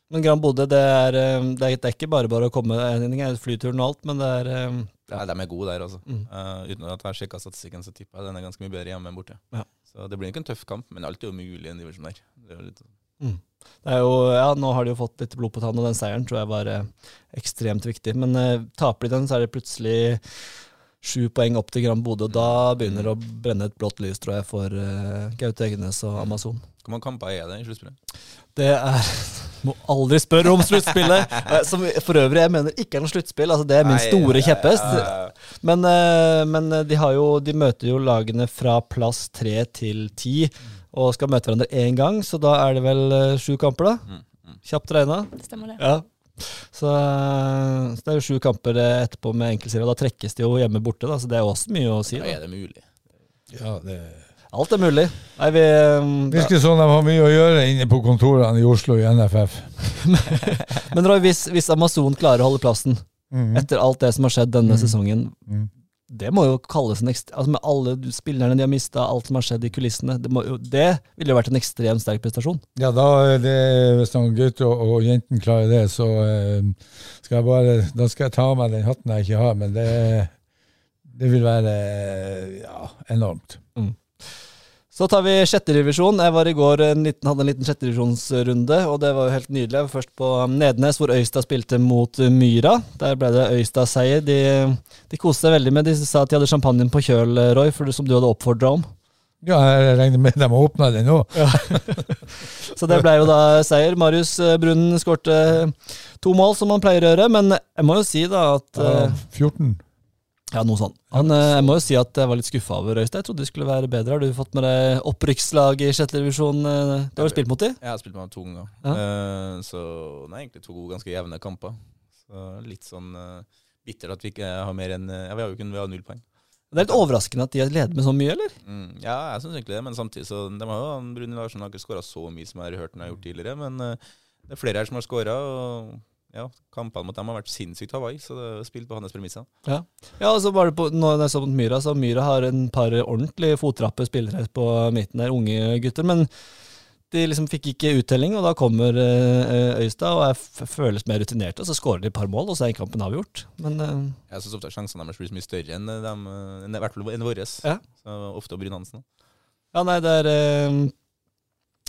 Men Gran Bodø, det det er, det er ikke bare bare å komme. Ting er flyturen og alt, men det er ja. Nei, de er gode der, altså. Mm. Uh, uten at jeg har sjekka statistikken, så tipper jeg den er ganske mye bedre hjemme enn borte. Ja. Så det blir ikke en tøff kamp, men alt er jo mulig i en divisjon der. Det er jo litt, Det er jo, ja, Nå har de jo fått litt blod på tann, og den seieren tror jeg var eh, ekstremt viktig. Men eh, taper de den, så er det plutselig sju poeng opp til Gran Bodø. og Da begynner det å brenne et blått lys, tror jeg, for uh, Gaute Eggenes og Amazon. Hvor mange kamper er det i sluttspillet? Det er Må aldri spørre om sluttspillet! eh, Som for øvrig jeg mener ikke er noe sluttspill. Altså, det er min Nei, store kjepphest. ja, ja. Men, eh, men de, har jo, de møter jo lagene fra plass tre til ti, og skal møte hverandre én gang, så da er det vel sju kamper, da? Mm, mm. Kjapt regna. Stemmer det. Ja. Så, eh, så det er jo sju kamper eh, etterpå med enkeltserie, og da trekkes de jo hjemme borte, da, så det er også mye å si. Ja, Da. er det mulig? Ja, det Alt er mulig. Nei, vi eh, Virker sånn de har mye å gjøre inne på kontorene i Oslo i NFF. Men Roy, hvis, hvis Amazon klarer å holde plassen Mhm. etter alt det som har skjedd denne Mm. sesongen, Mm. Det må jo kalles en ekstrem... Altså med alle spillerne de har mista, alt som har skjedd i kulissene, det, må det ville jo vært en ekstremt sterk prestasjon. Ja, da det, hvis noen gutter og, og jenten klarer det, så eh, skal jeg bare Da skal jeg ta av meg den hatten jeg ikke har, men det, det vil være eh, ja, enormt. Så tar vi sjetterevisjon. Jeg var i går en liten, hadde en liten sjetterevisjonsrunde, og det var jo helt nydelig. Jeg var først på Nednes, hvor Øystad spilte mot Myra. Der ble det Øystad-seier. De, de koste seg veldig med De sa at de hadde champagnen på kjøl, Roy, for det som du hadde oppfordra om. Ja, jeg regner med de har åpna den nå. Så det ble jo da seier. Marius eh, Brunnen skårte to mål, som han pleier å gjøre. Men jeg må jo si da at Ja, eh, 14. Ja, noe sånt. Han, eh, jeg må jo si at jeg var litt skuffa over Øystein. Jeg trodde de skulle være bedre. Har du fått med deg opprykkslag i sjette divisjon? eh? Du har jo spilt mot dem? Jeg har spilt med dem to ganger. Ja. Eh, så det er egentlig to ganske jevne kamper. Så litt sånn bittert at vi ikke har mer enn Ja, vi har jo kun vi har null poeng. Det er litt overraskende at de leder med så mye, eller? Mm, ja, jeg syns egentlig det, men samtidig så De har jo han Larsen har ikke skåra så mye som jeg har hørt han har gjort tidligere, men det er flere her som har skåra. Og ja, kampene mot dem har vært sinnssykt Hawaii, så det er spilt på hans premisser. Ja, og så var det på, når jeg så mot Myra, så Myra har en par ordentlig fottrappe spillere på midten der, unge gutter. Men de liksom fikk ikke uttelling, og da kommer eh, Øystad og f- føles mer rutinerte. Og så skårer de et par mål, og så er kampen avgjort. Men uh, Jeg syns ofte sjansene deres blir så mye større enn dem, eh, enn, fall enn våre. Ja. Så ofte Bryn Hansen. ja, nei, det er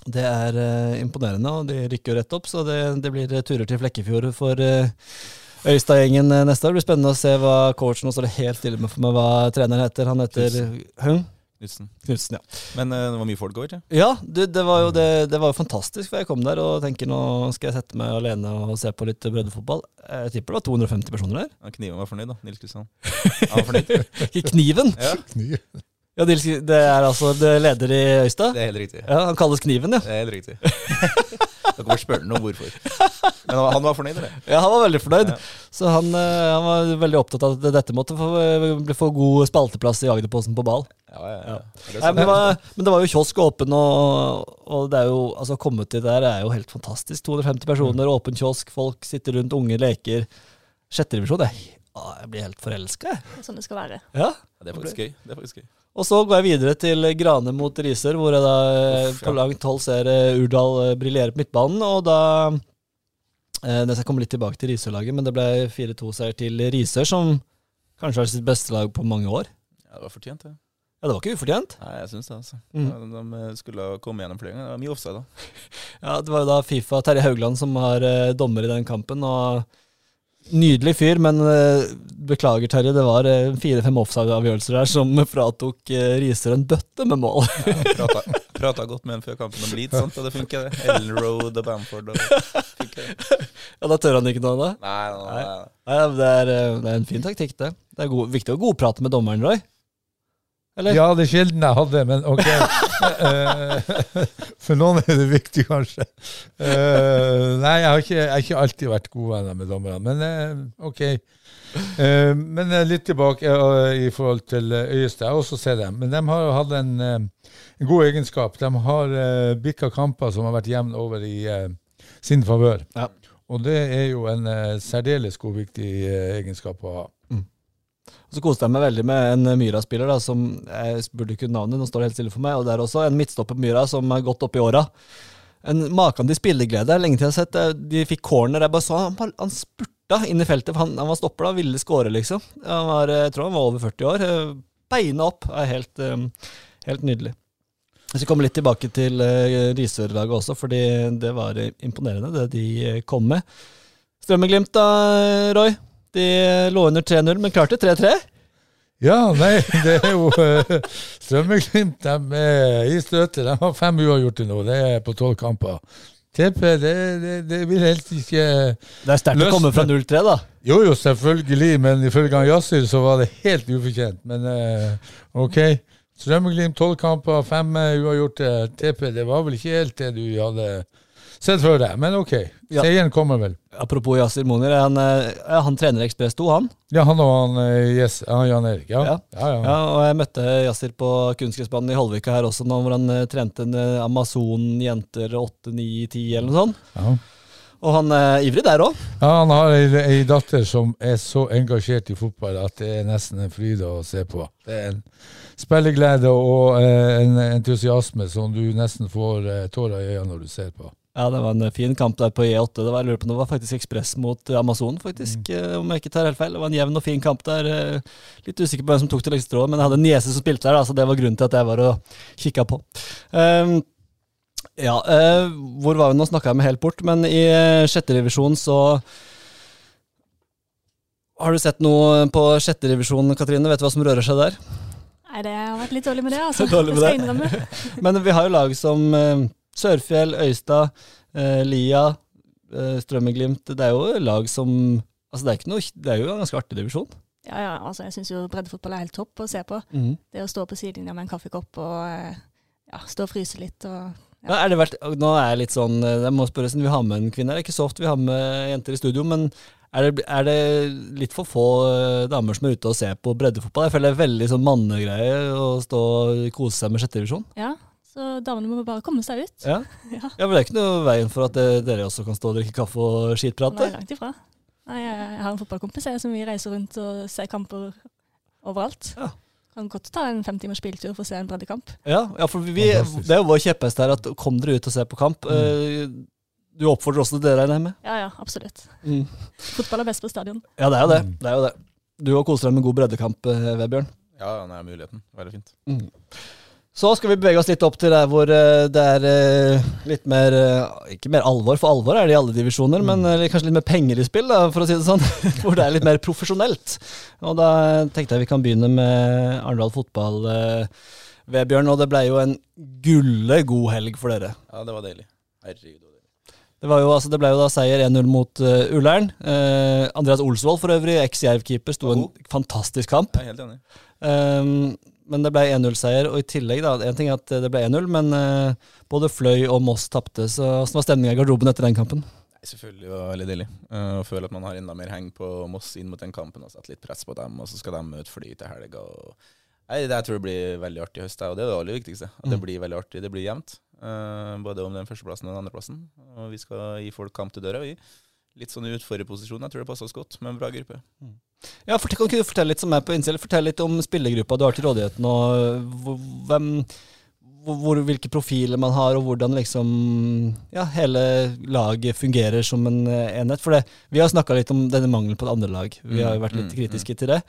det er eh, imponerende, og de rykker jo rett opp, så det, det blir turer til Flekkefjord for uh, Øystad-gjengen eh, neste år. Det blir spennende å se hva coachen Nå står det helt stille med for meg hva treneren heter. Han heter Høng Knutsen. Knutsen, ja. Men eh, det var mye folk over til. Ja, du, det, var jo det, det var jo fantastisk, for jeg kom der og tenker nå skal jeg sette meg alene og se på litt breddefotball. Jeg tipper det var 250 personer der. Ja, Kniven var fornøyd, da. Nils Kristian. Han var fornøyd. Ikke Kniven! Ja, Ja, det er altså det leder i Øystad. det er helt riktig. Ja, Han kalles Kniven, ja. Det er helt riktig. Dere må spørre ham om hvorfor. Men han- var fornøyd, eller? Ja, Han var veldig fornøyd. Ja. Så han, eh, han var veldig opptatt av at dette måtte få, få god spalteplass i Agderposten på ball. Ja, ja, ja. Det Nei, men, det var, men det var jo kiosk åpen, og, og det er jo, altså å komme til der er jo helt fantastisk. 250 personer, åpen kiosk, folk sitter rundt, unge leker. Sjette divisjon, det jeg blir helt forelska, jeg. Sånn det skal være. Ja. Ja, det er faktisk gøy. Det er faktisk gøy. Og så går jeg videre til Grane mot Risør, hvor jeg da eh, Uff, ja. på langt hold ser eh, Urdal eh, briljere på midtbanen. Og da eh, Det skal komme litt tilbake til Risør-laget, men det ble 4-2-seier til Risør, som kanskje har sitt beste lag på mange år. Ja, det var fortjent, det. Ja, det var ikke ufortjent. Nei, jeg syns det, altså. Mm. Ja, De skulle komme kommet gjennom flere ganger. Det var mye offside, da. Ja, Det var jo da Fifa Terje Haugland som har eh, dommer i den kampen, og Nydelig fyr, men eh, beklager, Terje. Det var eh, fire-fem offside-avgjørelser her som fratok uh, Riser en bøtte med mål. Prata, prata godt med ham før kampen om Leeds, sant? og det funker, det. Ellen Road og Bamford. Og, ja, Da tør han ikke noe av det? Nei, nei, nei, nei. Det, er, eh, det er en fin taktikk, det. Det er god, viktig å godprate med dommeren, Roy. Eller? Ja, det er sjelden jeg hadde, men ok. Eh, For noen er det viktig, kanskje. Eh, nei, jeg har, ikke, jeg har ikke alltid vært gode venner med dommerne, men eh, ok. Eh, men litt tilbake i forhold til Øyeste. Øyestad. Jeg har også sett dem. Men de har hatt en, en god egenskap. De har bikka kamper som har vært jevn over i sin favør. Ja. Og det er jo en særdeles god, viktig egenskap å ha. Og så koste jeg meg veldig med en Myra-spiller som jeg burde kunne navnet, nå står det helt stille for meg. Og det er også en midtstopper Myra som er godt opp i åra. En Maken til spilleglede. Lenge til jeg har sett. De fikk corner. Jeg bare så han, han spurta inn i feltet. Han, han var stopper da, ville skåre, liksom. Var, jeg tror han var over 40 år. Eh, Beina opp. er helt, eh, helt nydelig. Jeg skal komme litt tilbake til uh, Risør-laget også, fordi det var eh, imponerende, det de eh, kom med. Strømmeglimt da, Roy. De lå under 3-0, men klarte 3-3. Ja, nei, det er jo uh, Strømmeglimt de er i støtet. De har fem uavgjorte nå. Det er på tolv kamper. TP, det, det, det vil helst ikke Det er sterkt å komme fra 0-3, da. Jo, jo, selvfølgelig, men ifølge han Yassir så var det helt ufortjent. Men eh, ok. Strømmeglimt, tolv kamper, fem eh, uavgjorte. TP, det var vel ikke helt det du hadde sett for deg, men ok. Ja. Seieren kommer vel. Apropos Yasir Monir, han, eh, han trener Ekspress 2, han. Ja, han og han eh, yes, han Jan Erik. Ja. Ja. Ja, og jeg møtte Yasir på kunstgressbanen i Holvika her også, hvor han eh, trente en eh, Amazon jenter 8, 9, 10 eller noe sånt. Ja. Og han er ivrig der òg. Ja, han har ei, ei datter som er så engasjert i fotball at det er nesten en fryd å se på. Det er en spilleglede og eh, en entusiasme som du nesten får eh, tårer i øynene når du ser på. Ja, det var en eh, fin kamp der på E8. Det var, jeg lurer på det var faktisk Ekspress mot eh, Amazon, faktisk, mm. om jeg ikke tar helt feil. Det var en jevn og fin kamp der. eh, Litt usikker på hvem som tok det lengste strået, men jeg hadde en niese som spilte der, da, så det var grunnen til at jeg var og kikka på. Um, ja, uh, hvor var vi nå? Snakka jeg meg helt bort. Men i sjette revisjon så Har du sett noe på sjette divisjon, Katrine? Vet du hva som rører seg der? Nei, det har vært litt dårlig med det, altså. Dårlig med det skal jeg innrømme. Men vi har jo lag som eh, Sørfjell, Øystad, eh, Lia, eh, Strømmeglimt. Det er jo lag som Altså, det er, ikke noe, det er jo en ganske artig divisjon. Ja, ja, altså, jeg syns jo breddefotball er helt topp å se på. Det å stå på sidelinja med en kaffekopp og eh, ja, stå og fryse litt og Ja, det vært, nå er jeg litt sånn eh, Jeg må spørre, vi har med en kvinne. Det er ikke så ofte vi har med jenter i studio, men er det, er det litt for få eh, damer som er ute og ser på breddefotball? Jeg føler det er veldig sånn mannegreie å stå og kose seg med sjette divisjon. Ja, så damene må bare komme seg ut. Ja. Ja. ja, men det er ikke noe veien for at det, dere også kan stå og drikke kaffe og skitprate? Nei, langt ifra. Nei, jeg jeg har en fotballkompis jeg, som vi reiser rundt og ser kamper overalt. Ja. Kan godt ta en fem timers biltur for å se en breddekamp. Ja, ja for vi, det er jo vår kjepphest her at kom dere ut og se på kamp. Mm. Du oppfordrer også til det, regner jeg med? Ja, ja, absolutt. Mm. Fotball er best på stadion. Ja, det er jo det. det, er jo det. Du har kost deg med god breddekamp, eh, Vebjørn. Ja, når jeg har muligheten. Veldig fint. Så skal vi bevege oss litt opp til der hvor eh, det er eh, litt mer eh, Ikke mer alvor, for alvor er det i alle divisjoner, men eh, kanskje litt mer penger i spill, da, for å si det sånn. Hvor det er litt mer profesjonelt. Og da tenkte jeg vi kan begynne med Arendal fotball, Vebjørn. Og det ble jo en gulle god helg for dere. Ja, det var deilig. Herregud. det var deilig. Det, var jo, altså, det ble jo da seier 1-0 mot uh, Ullern. Uh, Andreas Olsvold for øvrig, eks-Jerv-keeper, sto en fantastisk kamp. Jeg er helt enig. Um, men det ble 1-0-seier, og i tillegg, da En ting er at det ble 1-0, men uh, både Fløy og Moss tapte. Så hvordan var stemninga i garderoben etter den kampen? Nei, selvfølgelig var det veldig deilig. Eh, Å føle at man har enda mer heng på Moss inn mot den kampen og satt litt press på dem, og så skal de møte Fly til helga. og- Nei, det, Jeg tror det blir veldig artig i høst, og det er det aller viktigste. At det Mm. blir veldig artig. Det blir jevnt. Uh, både om den førsteplassen og den andreplassen. Og vi skal gi folk kamp til døra, vi. Litt sånn utfordrerposisjon. Jeg tror det passer oss godt, med en bra gruppe. Ja, for, Kan ikke du fortelle litt som er på innstill? Fortell litt om spillergruppa du har til rådigheten, og hvem, hvor, hvilke profiler man har, og hvordan liksom ja, hele laget fungerer som en eh, enhet. For det, vi har snakka litt om denne mangelen på et andre lag. Vi har jo vært litt Mm, mm, kritiske til det.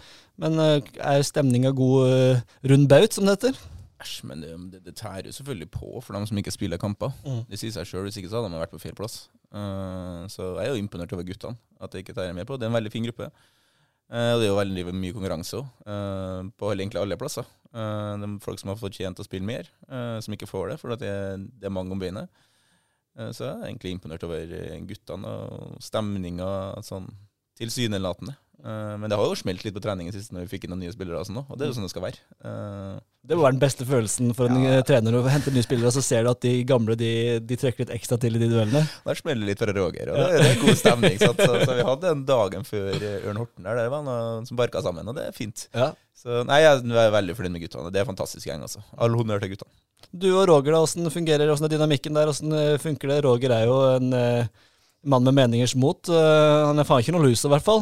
Men øh, er stemninga god øh, rund baut, som det heter? Æsj, men det, det, det tærer jo selvfølgelig på for dem som ikke spiller kamper. Mm. Det sier seg sjøl, hvis ikke så hadde de vært på feil plass. Uh, så jeg er jo imponert over guttene, at det ikke tærer mer på. Det er en veldig fin gruppe. Eh, og det er jo veldig mye konkurranse òg, på egentlig alle plasser. Eh, det er folk som har fortjent å spille mer, eh, som ikke får det, for det, er- det er mange om beinet. Eh, så jeg er egentlig imponert over eh, guttene og stemninga sånn tilsynelatende. Eh, men det har jo smelt litt på trening i siste når vi fikk inn noen nye spillere, og sånn, og det er jo sånn det skal være. Det må være den beste følelsen for en Ja. eh, trener å hente nye spillere, og så ser du at de gamle de, de trekker litt ekstra til i de duellene. Der smeller det litt fra Roger, og det, det er god stemning. Så, så, så vi hadde en dagen før eh, Ørn Horten der, det var noen som barka sammen, og det er fint. Ja. Så nei, jeg er veldig fornøyd med guttene. Det er en fantastisk gjeng, altså. All honnør til guttene. Du og Roger, da, hvordan fungerer hvordan er dynamikken der? Hvordan eh, funker det? Roger er jo en eh, mann med meningers mot. Uh, han er faen ikke noe loser, i hvert fall.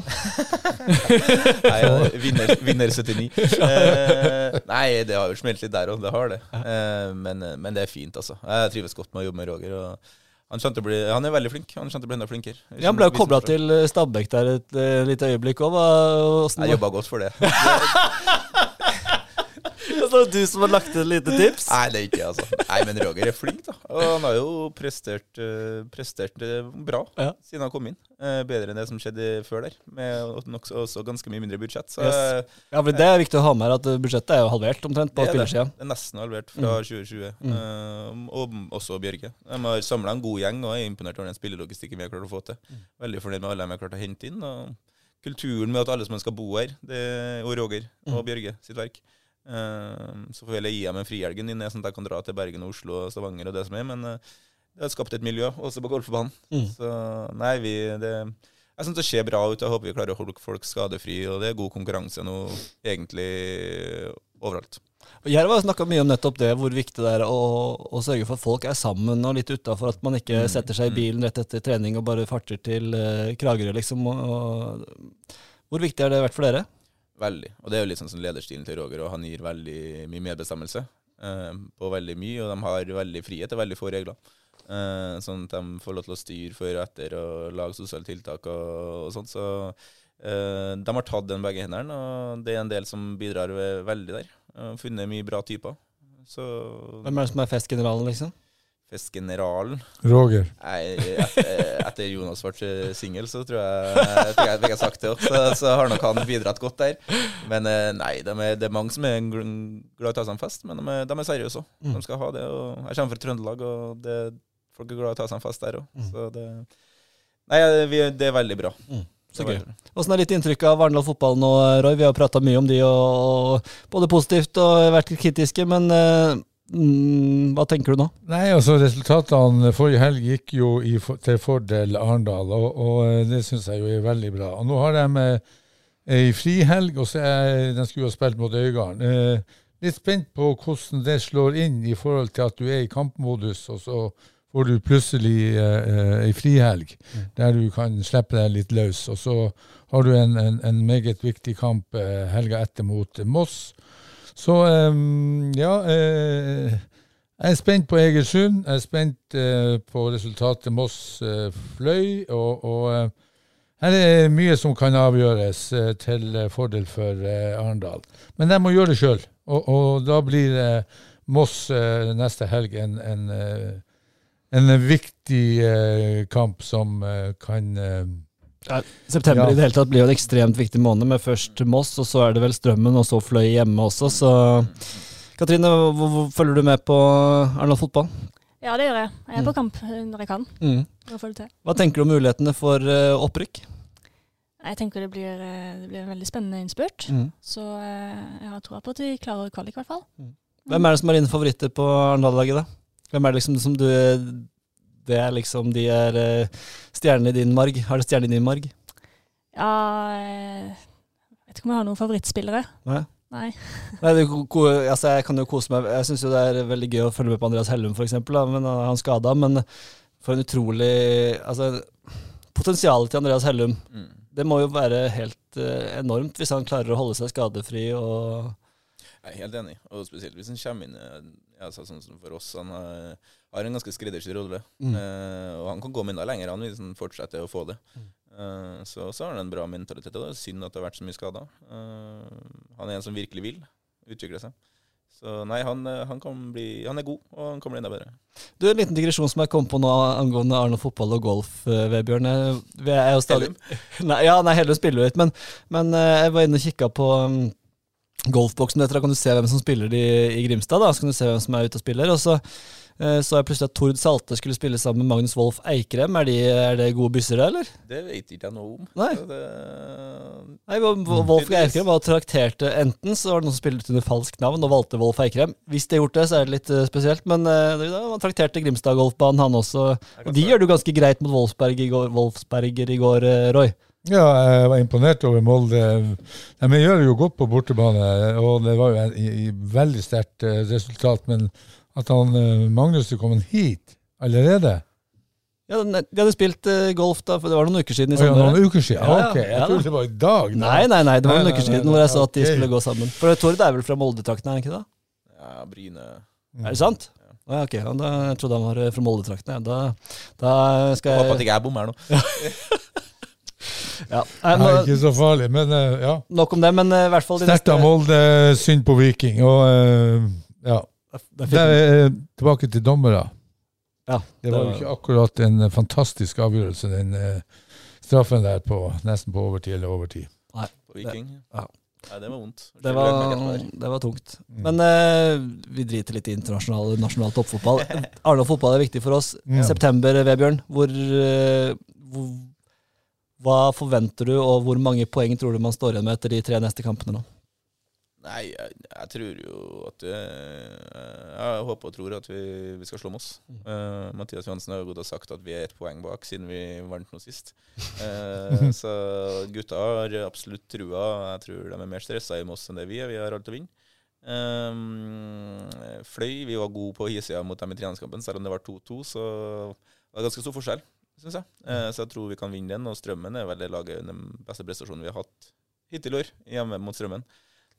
Nei, ja, vinner, vinner 79. Uh, nei, det har jo smelt litt der òg, det har det. Uh, men, men det er fint, altså. Jeg trives godt med å jobbe med Roger. og han, bli, han er veldig flink. Han skjønte å bli enda flinkere. Ja, han ble jo kobla til eh, Stabæk der et eh, lite øyeblikk òg. Jeg jobba godt for det. Det er du som har lagt et lite tips. Nei, det er ikke jeg, altså. Nei, men Roger er flink, da. Og han har jo prestert, uh, prestert eh, bra Ja. siden han kom inn. Uh, bedre enn det som skjedde før der, med nok også ganske mye mindre budsjett. Så Yes. Ja, for Det er viktig å ha med her at budsjettet er jo halvert omtrent på er spillersida. Det er nesten halvert fra 2020. Mm. Og også Bjørge. De har samla en god gjeng og er imponert over den spillelogistikken vi har klart å få til. Mm. Veldig fornøyd med alle de har klart å hente inn. Og kulturen med at alle som skal bo her, det, og Roger Mm. og Bjørge sitt verk. Eh, så får vel heller gi dem en frihelg inn, sånn at jeg kan dra til Bergen, og Oslo og Stavanger og det som er. Men eh, det har skapt et miljø, også på golfbanen. Mm. Så nei, vi det, Jeg syns det ser bra ut. Jeg håper vi klarer å holde folk skadefri, og det er god konkurranse nå egentlig overalt. Jerv har snakka mye om nettopp det, hvor viktig det er å, å sørge for at folk er sammen og litt utafor. At man ikke Mm, setter seg i mm. bilen rett etter trening og bare farter til uh, Kragerø, liksom. Og, og, hvor viktig har det vært for dere? Veldig. Og det er jo litt sånn som lederstilen til Roger, og han gir veldig mye medbestemmelse eh, på veldig mye, og de har veldig frihet til veldig få regler. Eh, sånn at de får lov til å styre før og etter og lage sosiale tiltak og, og sånt. Så eh, de har tatt den begge hendene, og det er en del som bidrar ve- veldig der. og funnet mye bra typer. Så Hvem er det som er festgeneralen, liksom? Festgeneralen Roger. Nei, etter, etter Jonas ble singel, så tror jeg jeg jeg, jeg jeg sagt det også, så, så har nok han bidratt godt der. Men eh, nei, de er, det er mange som er glad i å ta seg en fest, men de er, de er seriøse òg. Mm. De skal ha det. Og jeg kommer fra Trøndelag, og det, folk er glad i å ta seg en fest der òg. Mm. Så det Nei, vi, det er veldig bra. Så Det er gøy. Åssen er ditt inntrykk av Arendal fotball nå, Roy? Vi har prata mye om de, og, og både positivt og vært kritiske, men eh, mm, hva tenker du nå? Nei, altså Resultatene forrige helg gikk jo i, til fordel Arendal, og, og eh, det syns jeg jo er veldig bra. Og Nå har de eh, ei frihelg, og så er de skulle ha spilt mot Øygarden. Eh, litt spent på hvordan det slår inn i forhold til at du er i kampmodus, og så får du plutselig eh, ei frihelg der du kan slippe deg litt løs. Og så har du en, en, en meget viktig kamp eh, helga etter mot Moss. Så um, ja eh, Jeg er spent på Egersund. Jeg er spent eh, på resultatet Moss eh. Og, og eh, her er mye som kan avgjøres eh, til eh, fordel for Arendal. Men de må gjøre det sjøl. Og, og da blir Moss neste helg en, en, en viktig kamp som kan eh, September Ja. i det hele tatt blir jo en ekstremt viktig måned, med først Moss, og så er det vel Strømmen, og så Fløy hjemme også, så Katrine, hvor, hvor følger du med på Arendal fotball? Ja, det gjør jeg. Jeg er Mm. på kamp når jeg kan. Mm. Hva tenker du om mulighetene for uh, opprykk? Jeg tenker det blir, eh, det blir en veldig spennende innspurt. Mm. Så uh, jeg har troa på at vi klarer kvalik, i hvert fall. Hvem er det som er dine favoritter på Arendal-laget, da? Hvem er det liksom som du Det er liksom De er eh, stjernene i din marg. Har du stjerne i din marg? Ja eh, Jeg vet ikke om jeg har noen favorittspillere. Nei? Nei. Nei, det, altså jeg kan jo kose meg Jeg syns jo det er veldig gøy å følge med på Andreas Hellum, f.eks. Men han er skada. Men for en utrolig Altså, potensialet til Andreas Hellum Mm. Det må jo være helt uh, enormt hvis han klarer å holde seg skadefri og Jeg er helt enig, og spesielt hvis han kommer inn altså, sånn som for oss. Han har, har en ganske skreddersydd rolle, Mm. Uh, og han kan gå enda lenger han hvis han fortsetter å få det. Mm. Uh, så, så har han en bra mentalitet, og det er synd at det har vært så mye skader. Uh, han er en som virkelig vil utvikle seg. Så nei, han, han, kan bli, han er god, og han kan bli enda bedre. Du, En liten digresjon som jeg kom på nå angående Arne fotball og golf, Vebjørn. Vi er jo stadig Nei, ja, nei, Hellum spiller jo litt, men, men jeg var inne og kikka på um, golfboksen. Da kan du se hvem som spiller de i Grimstad, da, så kan du se hvem som er ute og spiller. Og så så jeg plutselig at Tord Salte skulle spille sammen med Magnus Wolff Eikrem. Er, de, er det gode bysser, eller? Det vet ikke jeg noe om. Nei. Det, Nei, Wo- Wo- Wolff. Eikrem var trakterte enten så var det noen som spilte under falskt navn og valgte Wolff Eikrem. Hvis de har gjort det, så er det litt eh, spesielt, men uh, det var trakterte Grimstad-golfbanen, han også. Og de gjør det jo ganske greit mot Wolfsberg i går, Wolfsberger i går, eh, Roy. Ja, jeg var imponert over Molde. De gjør det jo godt på bortebane, og det var jo et veldig sterkt eh, resultat. Men at han eh, Magnus er kommet hit allerede Ja, de hadde spilt eh, golf da, for det var noen uker siden i sommer. ja, noen uker siden? Ja, ja. ok, jeg Ja, trodde det var i dag. da. Nei, nei, nei, det var noen uker siden hvor jeg sa at de skulle gå sammen. For Tord er vel fra Molde-traktene, er han ikke det? ja, Bryne Er det sant? Ja, ok, ja, da, jeg trodde han var eh, fra Molde-traktene. Ja. Da, da skal Håper at jeg ikke jeg bommer nå. ja. Nei, Nei, ikke så farlig, men ja. Nok om det, men i hvert fall Sterkt av Molde, synd på Viking. Og ja, Det er er eh, tilbake til dommere. Ja, Det var jo ikke akkurat en eh, fantastisk avgjørelse, den uh, straffen der på nesten på overtid eller overtid. På Viking. Ja. Nei, det var vondt. Det var, det var tungt. Mm. Men uh, vi driter litt i internasjonal nasjonal toppfotball. Arendal fotball er viktig for oss. Mm. September, Vebjørn. Hvor, uh, hvor, hva forventer du, og hvor mange poeng tror du man står igjen med etter de tre neste kampene nå? Nei, jeg, jeg tror jo at eh, Jeg håper og tror at vi, vi skal slå Moss. Uh, Mathias Johansen har jo gått og sagt at vi er ett poeng bak siden vi vant nå sist. Uh, så gutta har absolutt trua. Jeg tror de er mer stressa i Moss enn det vi er. Vi har alt å vinne. Um, fløy. Vi var gode på hissida mot dem i treningskampen, selv om det var 2-2. Så det var ganske stor forskjell, syns jeg. Uh, så jeg tror vi kan vinne den. Og Strømmen er vel det laget den beste prestasjonen vi har hatt hittil i år, hjemme mot Strømmen.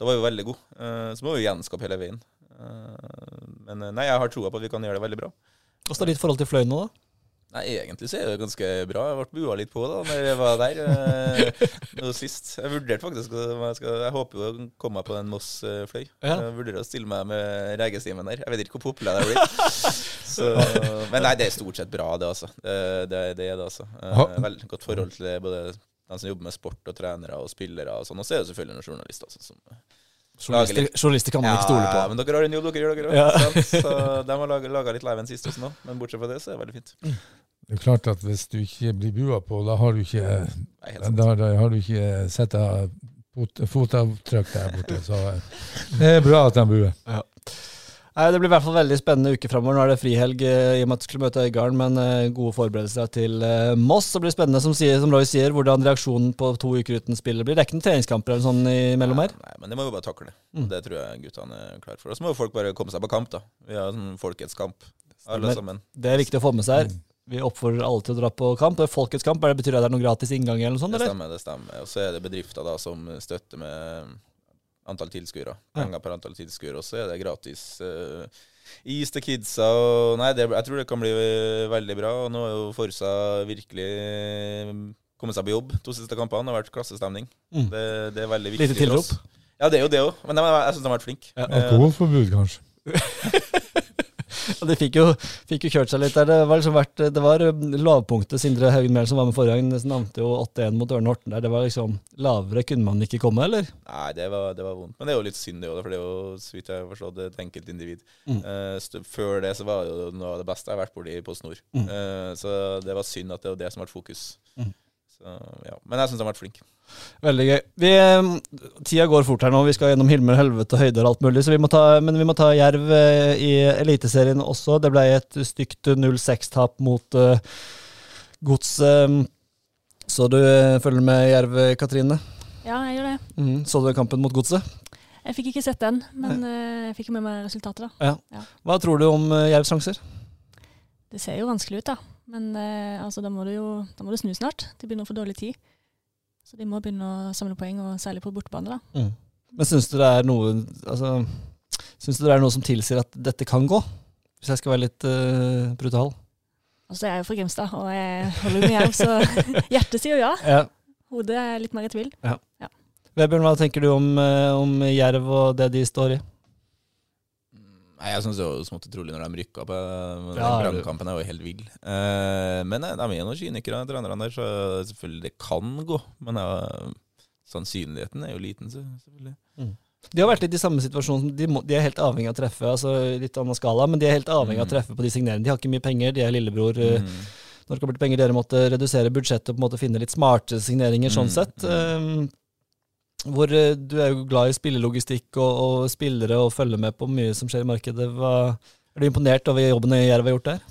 Da var vi veldig gode. Eh, så må vi gjenskape hele veien. Eh, men eh, nei, jeg har troa på at vi kan gjøre det veldig bra. Hvordan er ditt forhold til Fløy nå, da? Nei, egentlig så er det ganske bra. Jeg ble bua litt på da når jeg var der eh, sist. Jeg vurderte faktisk jeg, skal, jeg håper jo å komme meg på den Moss-fløy. Ja. Jeg vurderer å stille meg med regestimen der. Jeg vet ikke hvor populær det blir. Så, men nei, det er stort sett bra, det, altså. Det, det, det er det, altså. Veldig godt forhold til både de som jobber med sport og trenere og spillere og sånn. Og så er det selvfølgelig noen journalister også, som Journalister, journalister kan man ikke stole på. Ja, men dere har en jobb dere gjør, dere òg. Ja. Så de har laga litt live enn sist også nå. Men bortsett fra det, så er det veldig fint. Det er klart at hvis du ikke blir bua på, da har du ikke, Nei, da, da har du ikke sett fotavtrykk der borte. Så eh, det er bra at de buer. Nei, Det blir i hvert fall veldig spennende uke framover. Nå er det frihelg eh, i og med at vi skulle møte Øygarden, men eh, gode forberedelser til eh, Moss. Så blir det spennende, som, sier, som Roy sier, hvordan reaksjonen på to uker uten spillet blir. Det er ikke noen treningskamper eller sånn imellom her? Nei, men det må jo bare takle. Mm. Det tror jeg guttene er klare for. Og så må jo folk bare komme seg på kamp, da. Vi har sånn folkets kamp, alle sammen. Det er viktig å få med seg her. Vi oppfordrer alle til å dra på kamp. Det er Folkets kamp, er det betyr det at det er noen gratis inngang eller noe sånt? Det eller? stemmer, det stemmer. Og så er det bedrifter da som støtter med antall tilskuere. Penger per antall tilskuere. Og så er det gratis uh, is til kidsa. Og nei, det, jeg tror det kan bli veldig bra. Og nå er jo Forsa virkelig kommet seg på jobb to siste kampene. Det har vært klassestemning. Mm. Det, det er veldig viktig Lite tilrop. Ja, det er jo det òg. Men jeg, jeg syns de har vært flinke. Ja. Eh, Alkoholforbud, kanskje. Og de fikk jo, fikk jo kjørt seg litt der. Det var liksom vært, det var eh, lavpunktet. Sindre Haugen Mehl som var med forrige gang, nevnte jo 8-1 mot Ørne Horten der. Det var liksom Lavere kunne man ikke komme, eller? Nei, det var, det var vondt. Men det er jo litt synd, det òg, for det er jo så vidt jeg har forstått et enkeltindivid. Mm. Uh, før det så var det jo noe av det beste jeg har vært borti på Snor. Mm. Uh, så det var synd at det var det som ble fokus. Mm. Så, ja. Men jeg syns han har vært flink. Veldig gøy. Vi, eh, tida går fort her nå. Vi skal gjennom Hilmer, helvete og høyder og alt mulig. Så vi må ta, men vi må ta Jerv eh, i Eliteserien også. Det ble et stygt 0-6-tap mot uh, Godset. Så du eh, følger med Jerv, Katrine? Ja, jeg gjør det. Mm, Så du kampen mot Godset? Jeg fikk ikke sett den, men uh, jeg fikk med meg resultatet, da. Hva tror du om uh, Jervs sjanser? Det ser jo vanskelig ut, da. Men eh, altså, da må du jo da må du snu snart. De begynner å få dårlig tid. Så de må begynne å samle poeng, og særlig på bortebane, da. Men syns du altså, du det er noe som tilsier at dette kan gå? Hvis jeg skal være litt uh, brutal. Altså, jeg er jo fra Grimstad, og jeg holder med jerv, så hjertet sier ja. Ja. Hodet er litt mer i tvil. Vebjørn, hva tenker du om, eh, om Jerv og det de står i? Nei, Jeg syns det var smått utrolig når de rykka på. eh, Den Ja, Brannkampen er jo helt vill. Eh, men eh, de er noen kynikere, trenerne der, så selvfølgelig det kan gå. Men eh, sannsynligheten er jo liten, så selvfølgelig. De har vært litt i samme situasjon. De, må, de er helt avhengig av å treffe. altså Litt annen skala, men de er helt avhengig av å Mm. treffe på de signeringene. De har ikke mye penger, de er lillebror. eh, Mm. Når det kommer til penger, dere måtte redusere budsjettet og på en måte finne litt smarte signeringer sånn Mm, sett. Um, hvor eh, Du er jo glad i spillelogistikk og, og spillere og følger med på mye som skjer i markedet. Hva, er du imponert over jobben Jerv har gjort der?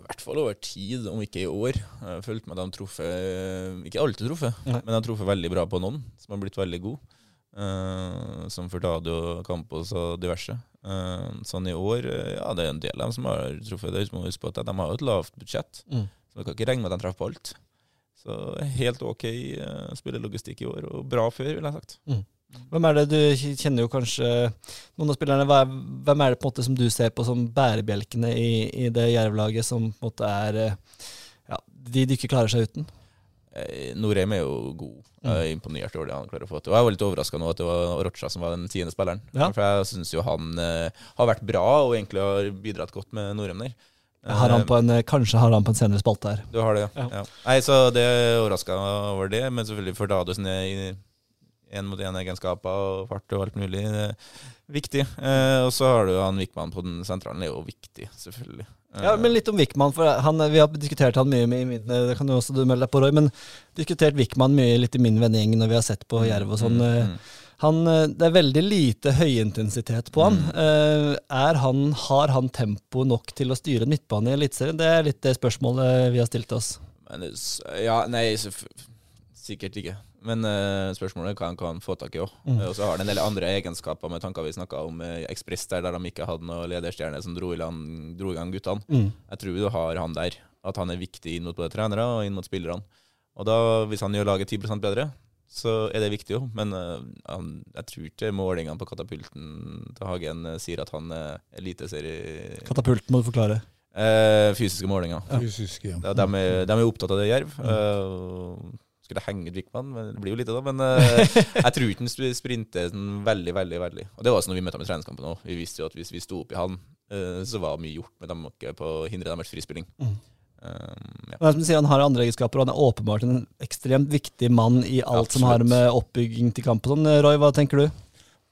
I hvert fall over tid, om ikke i år. Jeg har følt med at de har truffet Ikke alltid truffet, Nei. men de har truffet veldig bra på noen som har blitt veldig gode. Uh, som Furtado, Campos og diverse. Uh, sånn i år, eh, ja, det er en del av dem som har truffet. Det må huske på at De har jo et lavt budsjett, Mm. så du kan ikke regne med at de treffer på alt. Så helt ok uh, spillelogistikk i år, og bra før, vil jeg sagt. Hvem er det du kjenner jo kanskje noen av spillerne, hva er, Hvem er det på en måte som du ser på som bærebjelkene i, i det Jerv-laget som på en måte er eh, ja, de de ikke klarer seg uten? Eh, Norheim er jo god. Jeg er imponert over det han klarer å få til. Og jeg var litt overraska nå at det var Rocha som var den tiende spilleren. Ja. For jeg syns jo han eh, har vært bra, og egentlig har bidratt godt med Norheim der. Har han Eh, på en, kanskje har han på en senere spalte her. Du har det, ja. Ja. ja. Nei, så det overraska over det, men selvfølgelig for Dado sine én mot én-egenskaper og fart og alt mulig. Det er viktig. Eh, og så har du han Wickman på den sentralen, det er jo viktig, selvfølgelig. Eh, Ja, men litt om Wickman, for han, vi har diskutert han mye med, i min, det kan jo også du melde deg på, Roy, men diskutert Wickman mye litt i min vennegjeng når vi har sett på Jerv og sånn. Mm, eh, mm. Han, eh, det er veldig lite høyintensitet på han. Mm. Eh, Er han. Har han tempo nok til å styre en midtbane i Eliteserien? Det er litt det spørsmålet vi har stilt oss. Men ja, nei, sikkert ikke. Men uh, spørsmålet hva han kan få tak i òg. Mm. og så har han en del andre egenskaper med tanker vi snakka om uh, Ekspress, der, der de ikke hadde noe lederstjerne som dro i, land, dro i gang guttene. Mm. Jeg tror du har han der. At han er viktig inn mot både trenere og inn mot spillerne. Og da, hvis han gjør laget 10% bedre, så er det viktig jo. Men uh, han, jeg tror ikke målingene på katapulten til Hagen uh, sier at han er eliteserie... Katapulten må du forklare. Eh, fysiske målinger. Fysiske, ja. Ja, de, er, de er opptatt av det, Jerv. Uh, skulle henge ut Wickman, men det blir jo lite, da. Men jeg tror ikke han sp- sprinter sånn veldig, veldig. veldig. Og Det var også når vi møtte ham i treningskampen òg. Vi visste jo at hvis vi sto opp i han, eh, så var mye gjort med dem ikke på å hindre deres frispilling. Mm. Um, ja. Men som du sier, Han har andre egenskaper, og han er åpenbart en ekstremt viktig mann i alt som har med oppbygging til kamp og sånn. Roy, hva tenker du?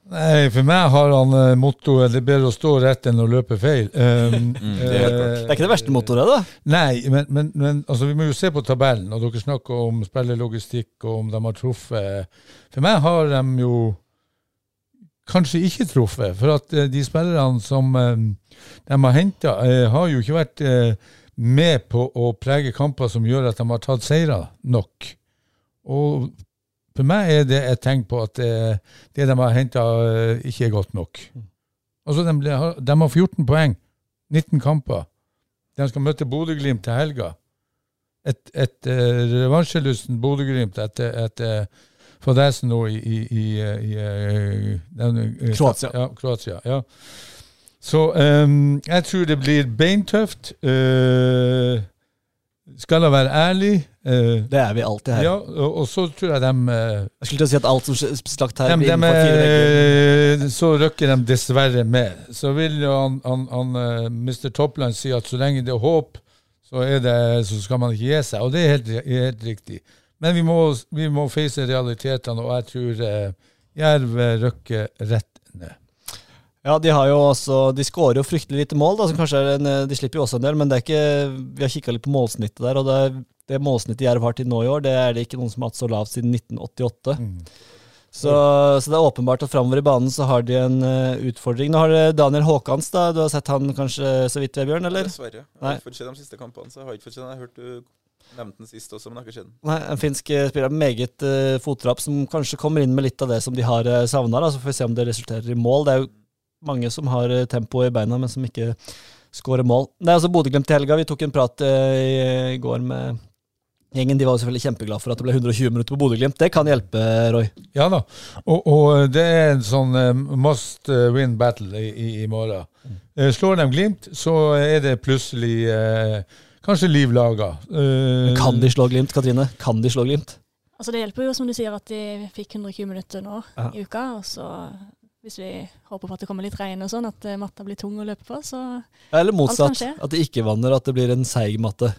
Nei, for meg har han eh, mottoet 'det er bedre å stå rett enn å løpe feil'. Um, Mm, det er. Det er ikke det verste mottoet, da? Nei, men, men, men altså, vi må jo se på tabellen, og dere snakker om spillerlogistikk og om de har truffet. For meg har de jo kanskje ikke truffet, for at eh, de spillerne som eh, de har henta, har jo ikke vært eh, med på å prege kamper som gjør at de har tatt seire nok. Og for meg er det et tegn på at det, det de har henta, ikke er godt nok. Altså, de, ble- de har 14 poeng, 19 kamper. De skal møte Bodø-Glimt til helga. Et, et uh, revansjelysten Bodø-Glimt etter, etter fadesen nå i, i, i, i, i den, eh, Kroatia. Ja, Kroatia. Ja. Så um, jeg tror det blir beintøft. Uh, skal jeg være ærlig uh, Det er vi alltid her. Ja, og, og så tror jeg de uh, Jeg skulle til å si at alt som slakt her, de, de, eh, så røkker de dessverre med. Så vil jo han, han, han eh, Mr. Topland si at så lenge det er håp, så, er det, så skal man ikke gi seg. Og det er helt, helt riktig. Men vi må, vi må face realitetene, og jeg tror eh, Jerv røkker rett ned. Ja, de har jo også De skårer jo fryktelig lite mål, da, som kanskje er en, eh, de slipper jo også en del, men det er ikke Vi har kikka litt på målsnittet der, og det, det målsnittet Jerv har til nå i år, det er det ikke noen som har hatt så lavt siden 1988. Mm. Så, så det er åpenbart at framover i banen så har de en uh, utfordring. Nå har det Daniel Haakons, da. Du har sett han kanskje så vidt, Vebjørn, eller? Dessverre. Jeg har ikke fått se de siste kampene, så jeg har ikke fått se den. Jeg har hørt du nevnte den sist også, men jeg har ikke sett den. Nei, En finsk eh, spiller med meget uh, fottrapp, som kanskje kommer inn med litt av det som de har uh, savna. Så får vi se om det resulterer i mål. Det er jo mange som har eh, tempo i beina, men som ikke skårer mål. Det er altså Bodø-Glimt til helga. Vi tok en prat eh, i, går med gjengen. De var selvfølgelig kjempeglade for at det ble 120 minutter på Bodø-Glimt. Det kan hjelpe, Roy. Ja da. Og, og det er en sånn eh, must win battle i, i, i morgen. Eh, slår de Glimt, så er det plutselig eh, kanskje liv laga. Eh, Kan de slå Glimt, Katrine? Kan de slå Glimt? Altså Det hjelper jo, som du sier, at de fikk 120 minutter nå Ja. i uka, og så hvis vi håper på at det kommer litt regn og sånn, at eh, matta blir tung å løpe på, så Eller motsatt. At det ikke vanner, at det blir en seig matte.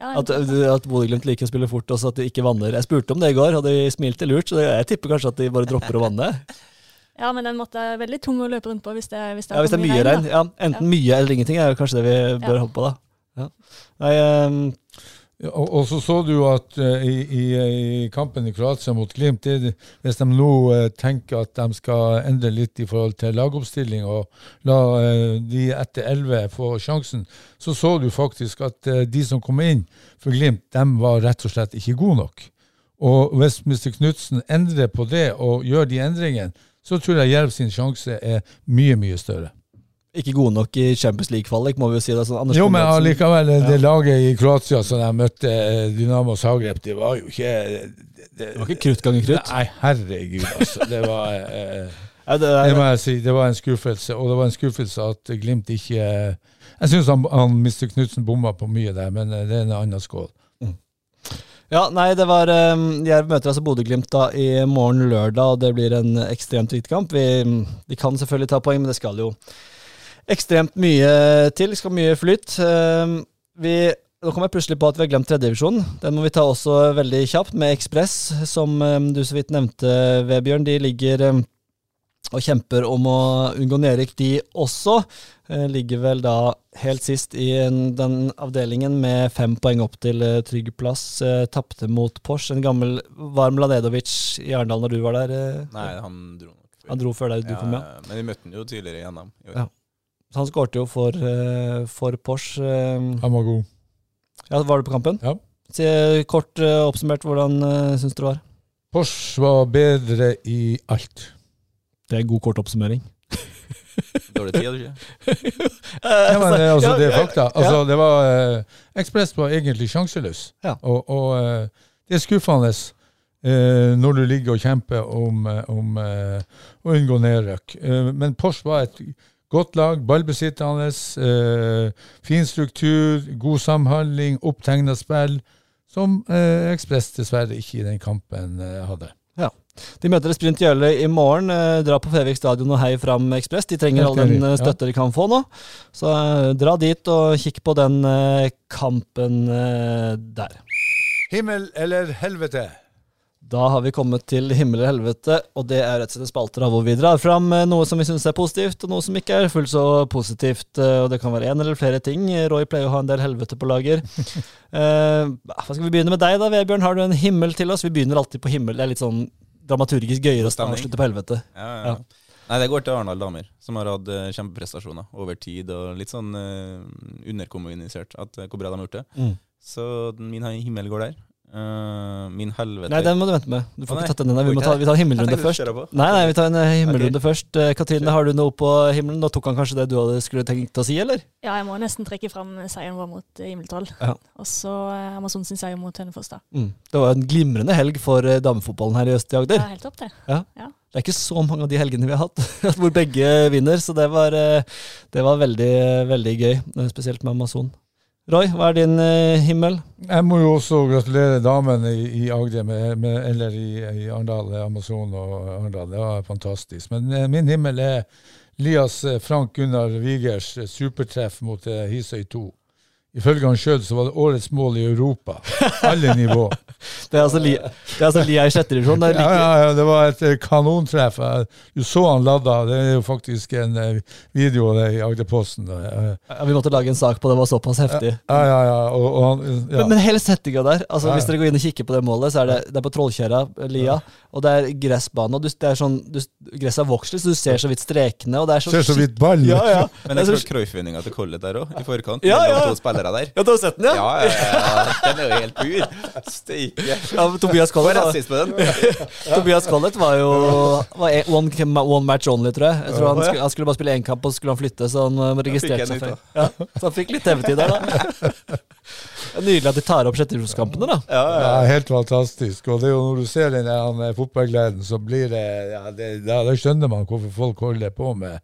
ja, At, at Bodø-Glimt liker å spille fort, og så at de ikke vanner. Jeg spurte om det i går, og de smilte lurt, så jeg tipper kanskje at de bare dropper å vanne. ja, men den matta er veldig tung å løpe rundt på hvis det, hvis det, Ja, Hvis det er mye regn. Ja, enten mye eller ingenting er jo kanskje det vi bør Ja. håpe på, da. Ja. Nei, Ja, Og, og så så du at uh, i, i, i kampen i Kroatia mot Glimt, det, hvis de nå uh, tenker at de skal endre litt i forhold til lagoppstilling og la uh, de etter 11 få sjansen, så så du faktisk at de som kom inn for Glimt, de var rett og slett ikke gode nok. Og hvis Mr. Knutsen endrer på det og gjør de endringene, så tror jeg Jerv sin sjanse er mye, mye større. Ikke gode nok i Champions League-kvalik, må vi jo si. det. Sånn, Anders Jo, men allikevel, Ja. det laget i Kroatia som de møtte eh, Dynamo Zagreb, det var jo ikke det, Det var ikke krutt ganger krutt. Nei, herregud, altså. Det var, eh, ja, det det må jeg si, det var en skuffelse. Og det var en skuffelse at Glimt ikke Jeg syns han, han Mr. Knutsen bomma på mye der, men eh, det er en annen skål. ja, nei, det var um, Jerv møter altså Bodø-Glimt da i morgen lørdag, og det blir en ekstremt viktig kamp. Vi, de kan selvfølgelig ta poeng, men det skal jo ekstremt mye til. Skal mye flyt. Um, vi nå kom jeg plutselig på at vi har glemt tredjedivisjonen. Den må vi ta også veldig kjapt, med Ekspress, som um, du så vidt nevnte, Vebjørn. De ligger um, og kjemper om å unngå nedrykk, de også. Eh, ligger vel da helt sist i den avdelingen med fem poeng opp til eh, trygg plass. Eh, Tapte mot Porsch. En gammel Varm Lanedovic i Arendal når du var der? Nei, han dro nok. Han dro før deg, du ja, kom ja. Men vi møtte han jo tidligere i NM. Ja. Så Han skårte jo for, eh, for Porsche. eh, Han var god. Ja, Var du på kampen? Ja. Så kort eh, oppsummert, hvordan uh, syns du det var? Porsche var bedre i alt. Det er god kort oppsummering. Dårlig tid, hadde du ikke? Ja, men det, altså, det er fakta. Altså, det var eh, Ekspress var egentlig sjanseløs. Ja. Og, og eh, det er skuffende eh, når du ligger og kjemper om, om eh, å unngå nedrykk. Eh, men Porsche var et godt lag, ballbesittende, eh, fin struktur, god samhandling, opptegna spill, som eh, Ekspress dessverre ikke i den kampen eh, hadde. De møter Sprint Jøle i morgen. Eh, dra på Fevik stadion og hei fram Ekspress. De trenger all den eh, ja. støtte de kan få nå. Så eh, dra dit og kikk på den kampen der. Himmel eller helvete? Da har vi kommet til himmel eller helvete, og det er rett og slett en spalte da, hvor vi drar fram eh, noe som vi syns er positivt, og noe som ikke er fullt så positivt. eh, Og det kan være én eller flere ting. Roy pleier å ha en del helvete på lager. Eh, hva skal vi begynne med deg da, Vebjørn? Har du en himmel til oss? Vi begynner alltid på himmel. Det er litt sånn dramaturgisk gøyere å avslutte på helvete. Ja, ja. Nei, det går til Arendal damer, som har hatt eh, kjempeprestasjoner over tid, og litt sånn uh, underkommunisert at, hvor bra de har gjort det. Mm. Så min himmel går der. Eh, min helvete Nei, den må du vente med. Du får ah, ikke tatt den ennå. Vi, må ta- vi tar en himmelrunde først. Nei, nei, vi tar en eh, himmelrunde okay. først. Eh, Katrine, har du noe på himmelen? Da tok han kanskje det du hadde skulle tenkt å si, eller? Ja, jeg må nesten trekke fram seieren vår mot Himmeltroll. Ja. Og så Amazon sin seier mot Hønefoss, da. Mm. Det var en glimrende helg for damefotballen her i øst i Agder. Ja, helt topp, det. Det er ikke så mange av de helgene vi har hatt hvor begge vinner, så det var, det var veldig, veldig gøy. Spesielt med Amazon. Roy, hva er din eh, himmel? Jeg må jo også gratulere damene i, i Agder, med, med, eller i, i Arendal, Amazon og Arendal. Det var fantastisk. Men eh, min himmel er Lias eh, Frank Gunnar Vigers eh, supertreff mot eh, Hisøy 2. Ifølge han sjøl så var det årets mål i Europa. Alle nivå. Det er altså, li, er altså Lia i sjette divisjon. Det Ja, ja, ja, det var et eh, kanontreff. Du så han ladda. Det er jo faktisk en eh, video det i Agderposten. Ja, vi måtte lage en sak på det, det var såpass heftig. Ja, ja, ja. Og, og han, ja. Men, men hele settinga der, altså hvis dere går inn og kikker på det målet, så er det, det er på Trollkjerra, Lia, og det er gressbane. og du, det er sånn, du, Gresset er vokselig, så du ser så vidt strekene. og det er så Ser så vidt ballen. Ja, ja. Men jeg tror så Cruyff-vinninga til Collett der òg, i forkant. Ja, ja. to spillere der. Ja, du har sett den, ja? Ja, ja, ja. Den er jo helt pur. Steike. Ja, Tobias Collett, var- den? Tobias Collett var jo var one, one match only, tror jeg. jeg tror han, skulle, han skulle bare spille én kamp, og så skulle han flytte, så han uh, registrerte seg feil. Ja, så han fikk litt TV-tid der, da. Det er Nydelig at de tar opp sjetteromskampene, da. Ja, ja. Ja, helt fantastisk. Og det er jo når du ser den eh, fotballgleden, så blir det ja, det, Da skjønner man hvorfor folk holder på med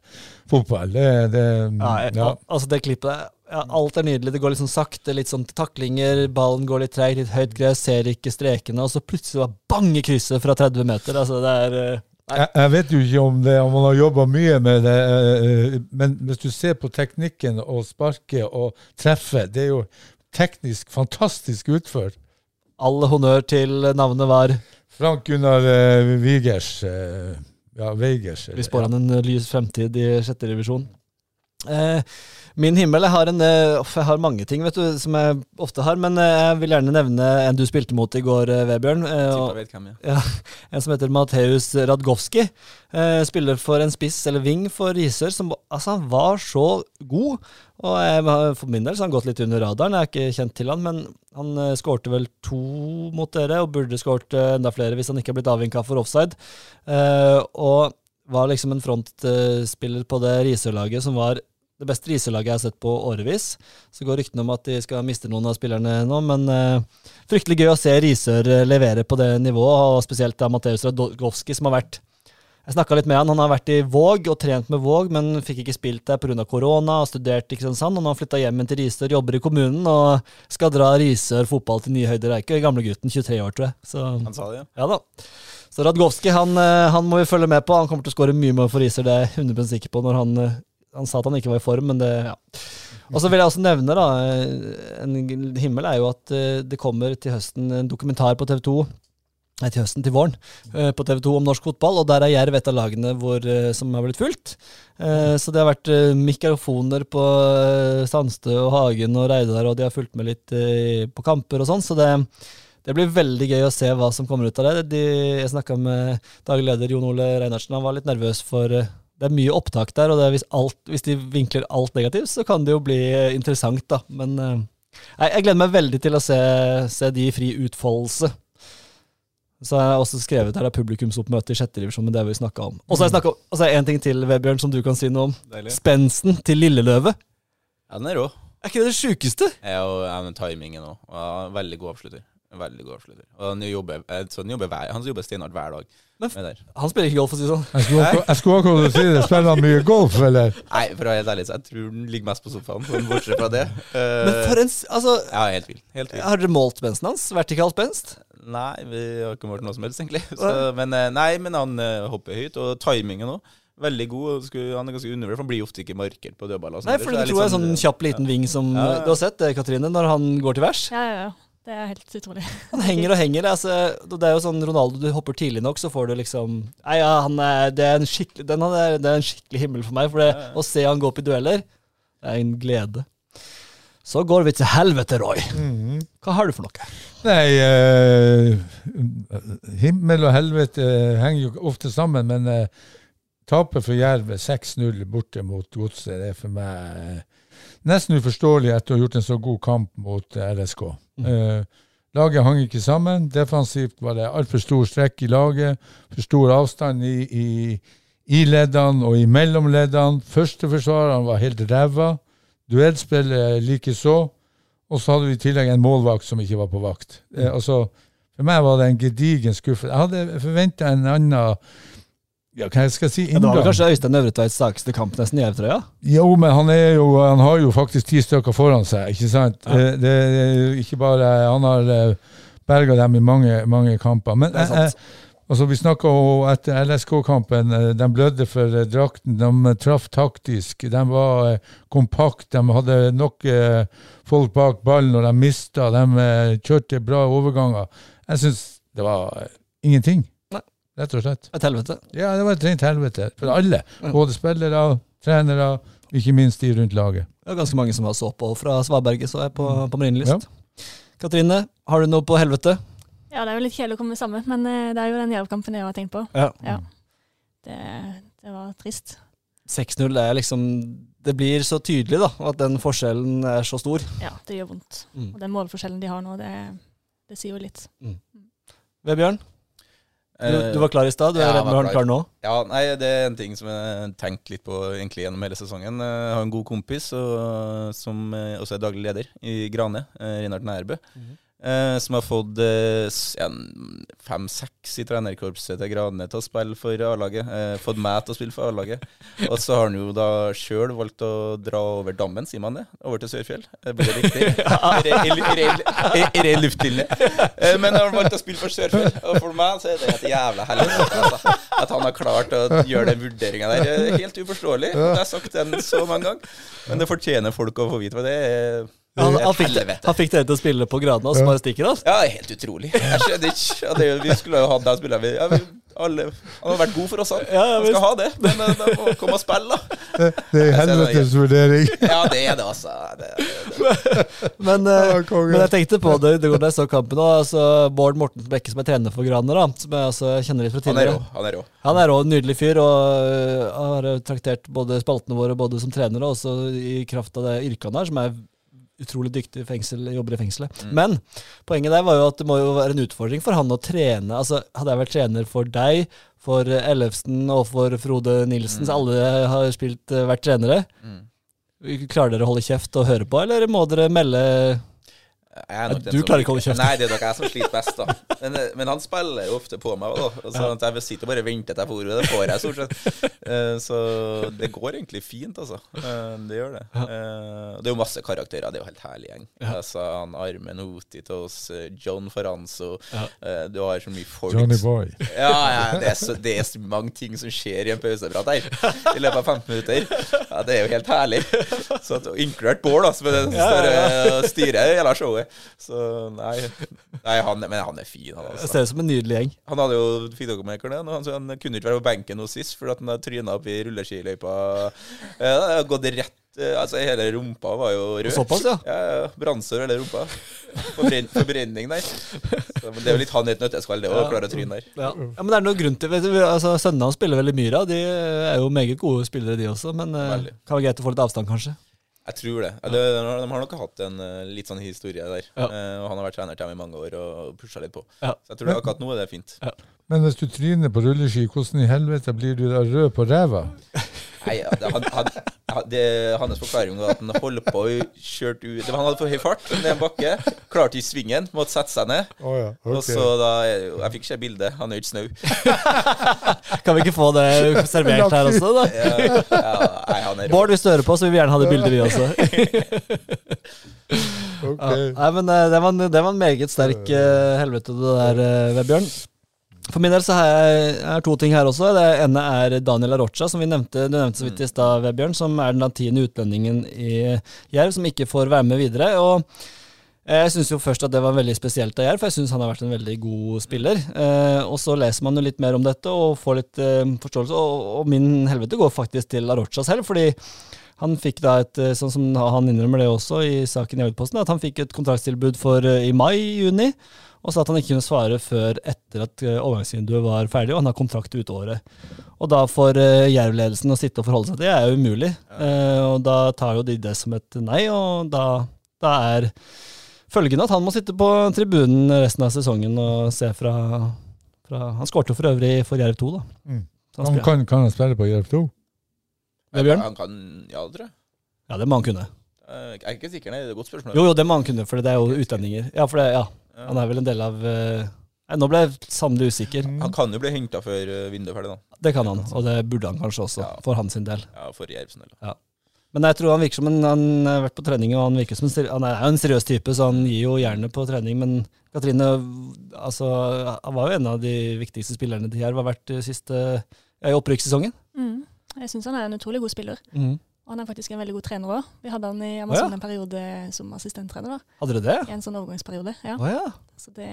fotball. Det, det Ja, ja. Altså, det klippet der ja, Alt er nydelig. Det går litt sånn sakte, litt sånn taklinger, ballen går litt treigt, litt høyt gress, ser ikke strekene, og så plutselig bare bang i krysset fra 30 meter. Altså, det er uh, Jeg, jeg vet jo ikke om, det, om man har jobba mye med det, eh, men hvis du ser på teknikken og sparke og treffe, det er jo teknisk fantastisk utført. All honnør til navnet var Frank Gunnar uh, Vigers. Uh, ja, Veigers. Vi spår han en lys fremtid i sjette divisjon. Eh, min himmel Jeg har, en, eh, jeg har mange ting vet du, som jeg ofte har, men eh, jeg vil gjerne nevne en du spilte mot i går, Vebjørn. Og- ja. en som heter Mateus Radgowski. Spiller for en spiss eller ving for Risør. Som, altså, han var så god. Og jeg, for min del så har han gått litt under radaren. Jeg er ikke kjent til han, men han skårte vel to mot dere, og burde skåret enda flere hvis han ikke har blitt avvinka for offside. Og var liksom en frontspiller på det Risør-laget som var det beste riselaget jeg har sett på årevis. Så går ryktene om at de skal miste noen av spillerne nå, men uh, fryktelig gøy å se Risør eh, levere på det nivået, og spesielt da Mateus Radgowski, som har vært Jeg snakka litt med han. Han har vært i Våg og trent med Våg, men fikk ikke spilt der pga. korona, og studert i Kristiansand. Og nå har han flytta hjem til Risør, jobber i kommunen og skal dra Risør fotball til nye høyder. Er gamlegutten, 23 år, tror jeg. Så Han sa det, ja. ja da. Så Radgowski han, eh, han må vi følge med på. Han kommer til å skåre mye mer for Risør, det er jeg 100 sikker på. når han, han sa at han ikke var i form, men det ja. Og så vil jeg også nevne, da, eh, en himmel er jo at eh, det kommer til høsten en dokumentar på TV 2. Nei, til høsten, til våren, eh, på TV 2 om norsk fotball, og der er Jerv et av lagene hvor, som har blitt fulgt. Så det har vært mikrofoner på Sandstø og Hagen og Reidar, og de har fulgt med litt på kamper og sånn, så det det blir veldig gøy å se hva som kommer ut av det. De, jeg snakka med daglig leder Jon Ole Reinertsen. Han var litt nervøs for Det er mye opptak der, og det hvis, alt, hvis de vinkler alt negativt, så kan det jo bli eh, interessant, da. Men eh, jeg, jeg gleder meg veldig til å se, se de i fri utfoldelse. Så har jeg også skrevet her er publikumsoppmøte i sjette divisjon, men det har vi snakka om. Og så har jeg er det en ting til, Vebjørn, som du kan si noe om. Deilig. Spensten til Lilleløve. Ja, den er rå. Er ikke det det sjukeste? Ja, og ja, men timingen òg. Ja, veldig god avslutter. Veldig god avslutter. Og han jobber, så han jobber, hver, han jobber steinhardt hver dag. Men-. Han spiller ikke golf, for å si det sånn. Jeg skulle akkurat- jeg skulle akkurat si det. Spiller han mye golf, eller? Nei, for å være helt ærlig, så jeg tror han ligger mest på sofaen. Sånn, bortsett fra det. Uh, Men for en Altså, Ja, helt vild. Helt vild. har dere målt bensen hans? Vertikalt benst? Nei, vi har ikke målt noe som helst, egentlig. Så, men, eh, nei, men han eh, hopper høyt, og timingen òg. Veldig god. skulle- Han er ganske undervurdert, for han blir ofte ikke markert på dødballer. sånn Nei, for du det er tror jeg litt sånn kjapp liten ving som Ja, ja. Du har sett Katrine, når han går til værs? Ja, ja, ja. Det er helt utrolig. Han henger og henger. Altså, det er jo sånn Ronaldo, du hopper tidlig nok, så får du liksom Nei, ja, han er, det, er en skikkelig, den er, det er en skikkelig himmel for meg. For det, Ja, ja. å se han gå opp i dueller, det er en glede. Så går vi til helvete, Roy. Mhm. Hva har du for noe? Nei, uh, himmel og helvete henger jo ofte sammen, men uh, tapet for Jerv er 6-0 borte mot Godset. Det er for meg uh, nesten uforståelig etter å ha gjort en så god kamp mot RSK. Eh, laget hang ikke sammen. Defensivt var det altfor stor strekk i laget, for stor avstand i, i, i leddene og i mellomleddene. Førsteforsvarerne var helt ræva. Duellspillet likeså. Og så hadde vi i tillegg en målvakt som ikke var på vakt. Eh, altså, for meg var det en gedigen skuffelse. Jeg hadde forventa en annen ja, hva jeg skal si, Ja, det var kanskje Øystein Øvretveits sterkeste kamp nesten i EU-trøya? Jo, men han, jo, han har jo faktisk ti stykker foran seg, ikke sant? Ja. Det, Det ikke bare Han har berga dem i mange, mange kamper. Men sant. eh, eh, altså, vi snakka etter LSK-kampen. eh, De blødde for eh, drakten. De traff taktisk. De var eh, kompakt. De hadde nok eh, folk bak ballen når de mista. De eh, kjørte bra overganger. Jeg syns det var eh, ingenting. Rett og slett. Et helvete. Ja, det var et rent helvete for alle. Både spillere, trenere, ikke minst de rundt laget. Det er ganske mange som har så på fra Svaberget, så jeg på, på Marienlyst. Katrine, har du noe på helvete? Ja, det er jo litt kjedelig å komme sammen, men eh, det er jo den jervkampen jeg har tenkt på. Ja. Ja. Det, det var trist. 6-0 det er liksom Det blir så tydelig, da, at den forskjellen er så stor. Ja, det gjør vondt. Mm. Og den målforskjellen de har nå, det, det sier jo litt. Vebjørn, du, Eh, du var klar i stad. Du er ja, redd med den klar nå? Ja, nei, det er en ting som jeg har tenkt litt på egentlig gjennom hele sesongen. Jeg har en god kompis og, som eh, også er daglig leder i Grane, eh, Rinard Nærbø. Mhm. Eh, som har fått eh, fem-seks i trenerkorpset til Gradene til å spille for A-laget. Eh, fått meg til å spille for A-laget. Og så har han jo da sjøl valgt å dra over dammen, sier man det? Over til Sørfjell. Blir det riktig? Ren- luftlinje. Eh, Men han har valgt å spille for Sørfjell, og for meg så er det et jævla helvete. Altså. At han har klart å gjøre den vurderinga der, er helt uforståelig. Det har jeg sagt den så mange ganger. Men det fortjener folk å få vite, for det er Han, han, fikk, han fikk dere til å spille på gradene, og så bare stikker han? Ja, helt utrolig. Jeg skjønner ikke. Ja, det, vi skulle jo hatt den spilleren vi, ja, vi alle, Han har vært god for oss, han. Ja, han skal ha det. Men eh, da må komme og spille, da. Det, det er helvetes vurdering. Ja, det er det, altså. Det, det. Men, eh, Ja, men jeg tenkte på det det går da jeg så kampen òg. altså Bård Morten Bekke, som er trener for Graner, da, som jeg altså kjenner litt fra er tidligere. Han er rå. Han er en nydelig fyr, og øh, har traktert både spaltene våre både som trener og også i kraft av det yrket han har, som er utrolig dyktig fengsel, jobber i fengselet. Mm. Men poenget der var jo at det må jo være en utfordring for han å trene. Altså, Hadde jeg vært trener for deg, for Ellefsen og for Frode Nilsen, så alle har spilt, øh, vært trenere, Mm. klarer dere å holde kjeft og høre på, eller må dere melde du klarer ikke å holde kjeft. Nei, det er nok jeg som sliter best, da. Men, eh, men han spiller jo ofte på meg da. Så jeg sitter og bare venter til jeg får ordet. Det får jeg stort sett. Eh, Så det går egentlig fint, altså. Eh, Det gjør det. Eh, Det er jo masse karakterer. Det er jo helt herlig gjeng. Altså, han Armen Oti til oss, John Faranzo eh, Du har så mye folk Johnny Boy. Ja, ja det, er så, det er så mange ting som skjer i en pauseprat her i løpet av 15 minutter. Ja, Det er jo helt herlig. Så Inkludert Bård, da, som er den som styrer hele showet. Så nei, nei han, Men han er fin, han Det altså. ser ut som en nydelig gjeng. Han hadde jo fikk dere med det? Han, han kunne ikke være på benken hos sist fordi at han hadde tryna opp i rulleskiløypa. Ja, hadde gått rett eh, Altså, hele rumpa var jo rød. Såpass, ja. Ja, ja. Brannsår hele rumpa. Forbrenning, forbrenning der. Så, men det er jo litt han i et nøtteskall, det å Ja. klare å tryne der. Ja. ja, men det er noe grunn til vet du, altså, Sønnene hans spiller veldig mye. De er jo meget gode spillere, de også. Men det Veldig. kan være greit å få litt avstand, kanskje. Jeg tror det. Ja. De, de har nok hatt en eh, litt sånn historie der. Ja. Eh, og han har vært trener til dem i mange år og pusha litt på. Ja. Så jeg tror det, akkurat nå er det fint. Men hvis du tryner på rulleski, hvordan i helvete blir du da rød på ræva? Nei, han, han, han- det, hans forklaring var at han holdt på og kjørte ut det var- Han hadde for høy fart ned en bakke, klarte ikke svingen, måtte sette seg ned. Oh, ja, Og så da Jeg fikk ikke bildet. Han er ikke snau. Kan vi ikke få det servert her også, da? Ja, ja, nei. Bård, hvis du hører på, så vil vi gjerne ha det bildet, vi også. okay. Ja. Nei, men eh, det var, en- det var en meget sterk uh, helvete, det der, uh, Vebjørn. For min del så har jeg er to ting her også. Det ene er Daniel Arocha, som vi nevnte, du nevnte så vidt i stad, Vebjørn. Som er den tiende utlendingen i Jerv som ikke får være med videre. Og jeg syns først at det var veldig spesielt av Jerv, for jeg syns han har vært en veldig god spiller. Eh, og så leser man jo litt mer om dette og får litt eh, forståelse, og, og min helvete går faktisk til Arocha selv, fordi han fikk da et, eh, sånn som han innrømmer det også i saken i Audposten, at han fikk et kontraktstilbud for eh, i mai-juni, og sa at han ikke kunne svare før etter at eh, overgangsvinduet var ferdig, og han har kontrakt ut året. Og da for uh, Jerv-ledelsen å sitte og forholde seg til det er jo umulig. Uh, og da tar jo de det som et nei, og da, da er følgende at han må sitte på tribunen resten av sesongen og se fra, fra Han skårte jo for øvrig for Jerv 2, da. Mm. Han Han kan, kan han spille på Jerv 2? Vebjørn? Han kan Ja, det tror jeg. Ja, det må han kunne. Jeg er ikke sikker, nei. Det er et godt spørsmål. Jo, jo, det må han kunne, for det er jo utlendinger. Ja, for det, ja. Ja. Han er vel en del av eh, Nei, nå ble jeg sannelig usikker. Han kan jo bli henta før eh, vinduet er ferdig, da. Det kan han, og det burde han kanskje også, Ja. for hans del. Ja, for Jervsen, eller. Men jeg tror han virker som en Han har vært på trening, og han virker som en, han er jo en seriøs type, så han gir jo jernet på trening. Men Katrine altså, han var jo en av de viktigste spillerne til Jerv, har vært eh, siste ja, i opprykkssesongen. Mm. Jeg syns han er en utrolig god spiller. Og han er faktisk en veldig god trener òg. Vi hadde han i Amazon oh, ja. en periode som assistenttrener. da, Hadde dere det? I en sånn overgangsperiode. ja. Oh, ja. Så det,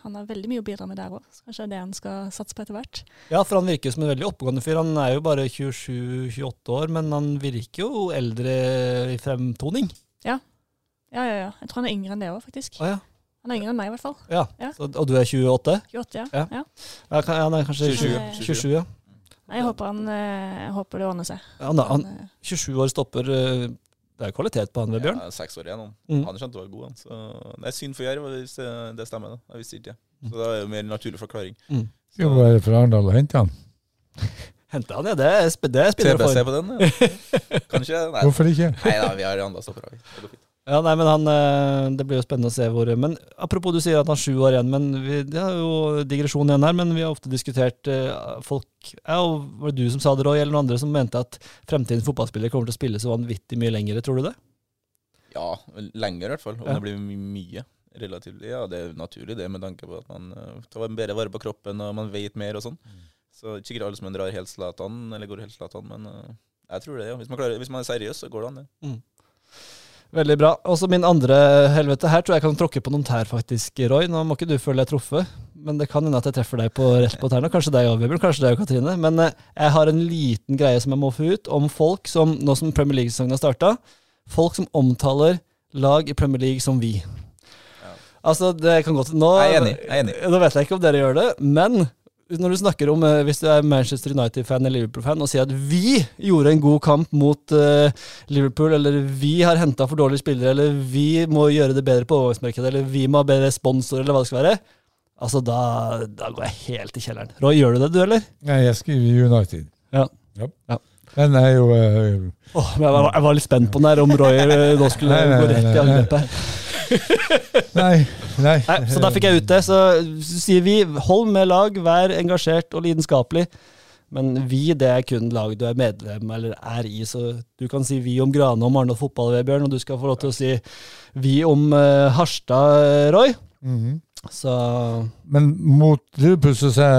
han har veldig mye å bidra med der òg. Kanskje det er det han skal satse på etter hvert. ja, for han virker som en veldig oppegående fyr. Han er jo bare 27-28 år, men han virker jo eldre i fremtoning. Ja, ja, ja. Jeg tror han er yngre enn det òg, faktisk. Oh, ja. Han er yngre enn meg, i hvert fall. ja. Ja. Så, og du er 28? 28, ja. Ja. ja. Ja, ja, han er kanskje 27, 27, 27 ja. Nei, Jeg håper, han, eh, jeg håper det ordner seg. Han, han, eh, 27 år stopper eh, Det er kvalitet på han, Vebjørn. Ja, seks år igjen. Han, Mm. han kjente å være god, han. Så det er synd for Jerv hvis det, det stemmer. da. Jeg visste ikke det. Mm. Så det er jo mer naturlig forklaring. Mm. Skal vi være fra Arendal og hente han? Hente han, ja. Det er, det er spillere TBC for. på den? Ja. Kanskje? Nei, Hvorfor ikke? nei da, vi har andre stoppere. vi. Det går fint. Ja, nei, men han, eh, Det blir jo spennende å se hvor Men Apropos du sier at han har sju år igjen. men vi, Det er jo digresjon igjen her, men vi har ofte diskutert eh, folk ja, og Var det du som sa det, Roy, eller noen andre som mente at fremtidens fotballspillere kommer til å spille så vanvittig mye lenger? Tror du det? Ja, lenger i hvert fall. Og Ja. det blir mye. Relativt. Ja, det er naturlig det, med tanke på at man eh, tar bedre vare på kroppen og man vet mer og sånn. Så ikke alle som drar helt Zlatan, eller går helt Zlatan, men jeg tror det, ja. Hvis man, klarer, hvis man er seriøs, så går det an, det. Veldig bra. Og så min andre helvete. Her tror jeg kan tråkke på noen tær, faktisk, Roy. Nå må ikke du føle deg truffet, men det kan hende at jeg treffer deg på rett på tærne. Kanskje deg òg, Vebjørn. Kanskje deg og Katrine. Men eh, jeg har en liten greie som jeg må få ut, om folk som, nå som Premier League-sesongen har starta, folk som omtaler lag i Premier League som vi. Altså, det kan godt nå, Jeg er enig, jeg er enig. Nå vet jeg ikke om dere gjør det, men når du snakker om, eh, hvis du er Manchester United-fan eller Liverpool-fan, og sier at vi gjorde en god kamp mot uh, Liverpool, eller vi har henta for dårlige spillere, eller vi må gjøre det bedre på overgangsmarkedet, eller vi må ha bedre sponsor, eller hva det skal være, altså da, da går jeg helt i kjelleren. Roy, gjør du det, du, eller? Nei, jeg skriver United. Ja. Ja. ja. jeg er jo uh, oh, jeg, var, jeg var litt spent på den her, om Roy nå skulle Nei, nei, gå rett i angrepet. Nei. nei. Nei, så da fikk jeg ut det. Så sier vi hold med lag, vær engasjert og lidenskapelig. Men vi, det er kun lag du er medlem eller er i, så du kan si vi om Grane og Arendal fotball, Vebjørn, og du skal få lov til å si vi om uh, Harstad, Roy. Mhm. Så Men mot Liverpool så sier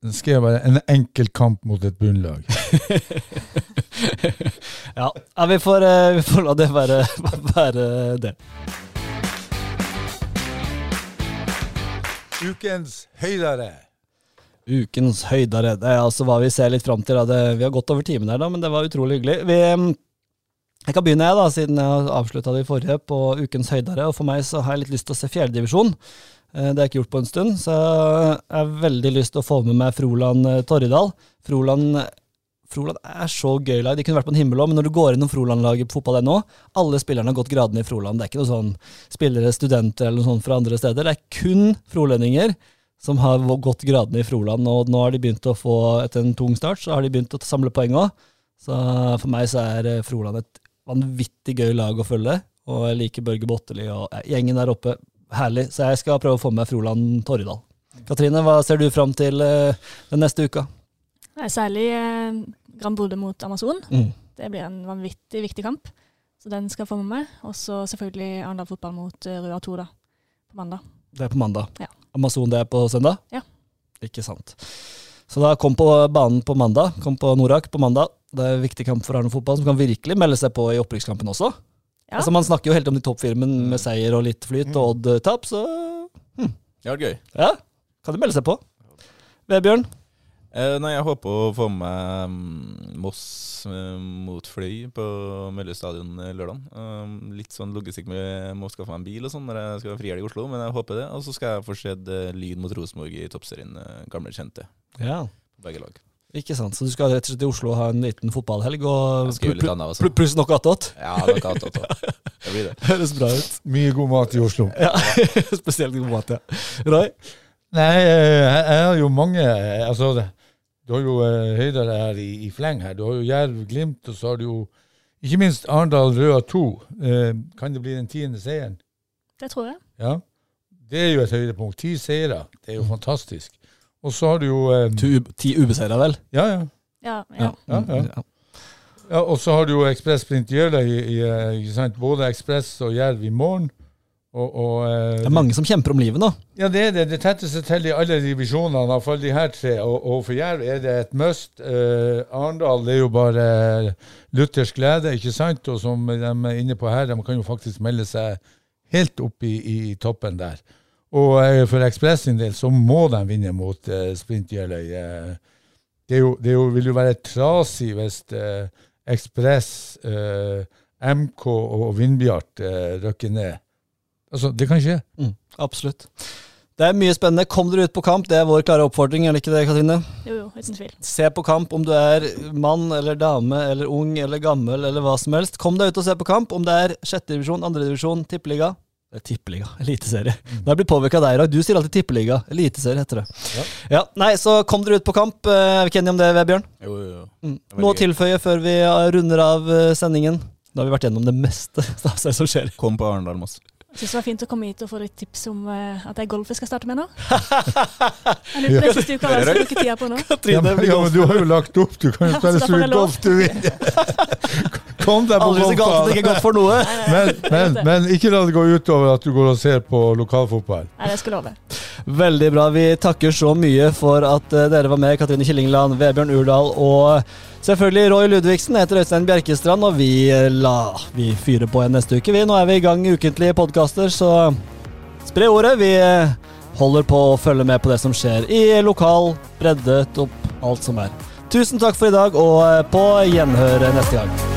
jeg skal jeg bare en enkel kamp mot et bunnlag. ja, ja vi, får, uh, vi får la det være, være det. Ukens høydere. Ukens høydere. Det er altså hva vi ser litt fram til. Det, vi har gått over timen her, da, men det var utrolig hyggelig. Vi, mm, jeg kan begynne, jeg, da, siden jeg avslutta det forrige på ukens høydere. Og for meg så har jeg litt lyst til å se fjerdedivisjon. Eh, Det har jeg ikke gjort på en stund, så jeg har veldig lyst til å få med meg Froland eh, Torridal. Froland, Froland er så gøy lag. De kunne vært på en himmel òg, men når du går innom Froland-laget på fotball.no, alle spillerne har gått gradene i Froland. Det er ikke noen sånn spillere, studenter eller noe sånt fra andre steder. Det er kun frolendinger som har gått gradene i Froland, og nå har de begynt å få, etter en tung start, så har de begynt å samle poeng òg. Så for meg så er eh, Froland et vanvittig gøy lag å følge, og jeg liker Børge Botteli og eh, gjengen der oppe. Herlig. Så jeg skal prøve å få med Froland Torridal. Katrine, hva ser du fram til eh, den neste uka? Særlig eh, Grand Bodø mot Amazon. Mm. Det blir en vanvittig viktig kamp, så den skal jeg få med meg. Og så selvfølgelig Arendal fotball mot uh, Røa 2 da, på mandag. Det er på mandag. Ja. Amazon det er på søndag? Ja. Ikke sant. Så da kom på banen på mandag. Kom på Norak på mandag. Det er en viktig kamp for Arne fotball, som kan virkelig melde seg på i opprykkskampen også. Ja. Altså Man snakker jo helt om de topp fire, med seier og litt flyt og Odd-tap, så Det var gøy. ja, kan de melde seg på. Vebjørn? Eh, nei, jeg håper å få med mm, Moss eh, mot Fløy på Mølle stadion eh, lørdag. Um, litt sånn logistikk med må skaffe meg en bil og sånn når jeg skal ha frihelg i Oslo, men jeg håper det. Og så skal jeg få sett Lyn mot Rosenborg i toppserien. Gamle kjente Ja. på begge lag. Ikke sant. Så du skal rett og slett til Oslo og ha en liten fotballhelg og pluss pl pl- pluss noe attåt? Ja, noe attåt også. Det blir det. Høres bra ut. Mye god mat i Oslo. Ja, Spesielt god mat, ja. Roy? Nei, jeg jeg har jo mange Altså, det- du har jo eh, høyder her i, i fleng her. Du har jo Jerv, Glimt, og så har du jo ikke minst Arendal Røa 2. Eh, kan det bli den tiende seieren? Det tror jeg. Ja. Det er jo et høydepunkt. Ti seire. Det er jo fantastisk. Og så har du jo eh, ub- Ti ubeseira, vel? Ja, ja. Ja, ja. Ja, ja. ja og så har du jo Ekspress Sprint Jøla i, i eh, ikke sant? både Ekspress og Jerv i morgen. Og, og, eh, Det er mange som kjemper om livet nå. Ja, det er det. Det tetteste til i alle divisjonene, iallfall de her tre. Og, og for Jerv er det et must. Eh, Arendal er jo bare luthersk glede, ikke sant? Og som de er inne på her, de kan jo faktisk melde seg helt opp i, i toppen der. Og eh, for Ekspress sin del så må de vinne mot eh, Sprint Jeløy. Eh, det jo, det jo, vil jo være trasig hvis eh, Ekspress, eh, MK og Vindbjart rykker ned. Altså, det kan skje. Mm, absolutt. Det er mye spennende. Kom dere ut på kamp, det er vår klare oppfordring, er det ikke det, Katrine? Jo, jo, uten tvil. Se på kamp om du er mann eller dame eller ung eller gammel eller hva som helst. Kom deg ut og se på kamp om det er sjette divisjon, andre divisjon, tippeliga. Det er tippeliga, eliteserie. Nå har jeg blitt påvirka av deg i dag. Du sier alltid tippeliga. Eliteserie heter det. Ja. Nei, så kom dere ut på kamp. Eh, Er vi ikke enige om det, Vebjørn? Jo, jo, jo. Mm. Noe å tilføye før vi runder av eh, sendingen? Da har vi vært gjennom det meste av det som skjer. Kom på Arendal-Moss. Jeg syns det var fint å komme hit og få litt tips om uh, at det er golf jeg skal starte med nå. Jeg lurer på det siste uka hva jeg skal bruke tida på nå. Ja, men, ja, men du har jo lagt opp, du kan jo spille jeg golf du vil. Kom deg på Aldri det golfbanen. ikke er godt for noe. Men, men, men ikke la det gå utover at du går og ser på lokalfotball. nei, det skal love. Veldig bra. Vi takker så mye for at eh, dere var med. Katrine Killingland, Vebjørn Urdal og selvfølgelig Roy Ludvigsen. Heter Øystein Bjerkestrand, og vi la Vi fyrer på igjen neste uke. Vi, nå er vi i gang ukentlige podkaster, så spre ordet. Vi holder på å følge med på det som skjer i lokal, bredde, topp, alt som er. Tusen takk for i dag, og på gjenhør neste gang.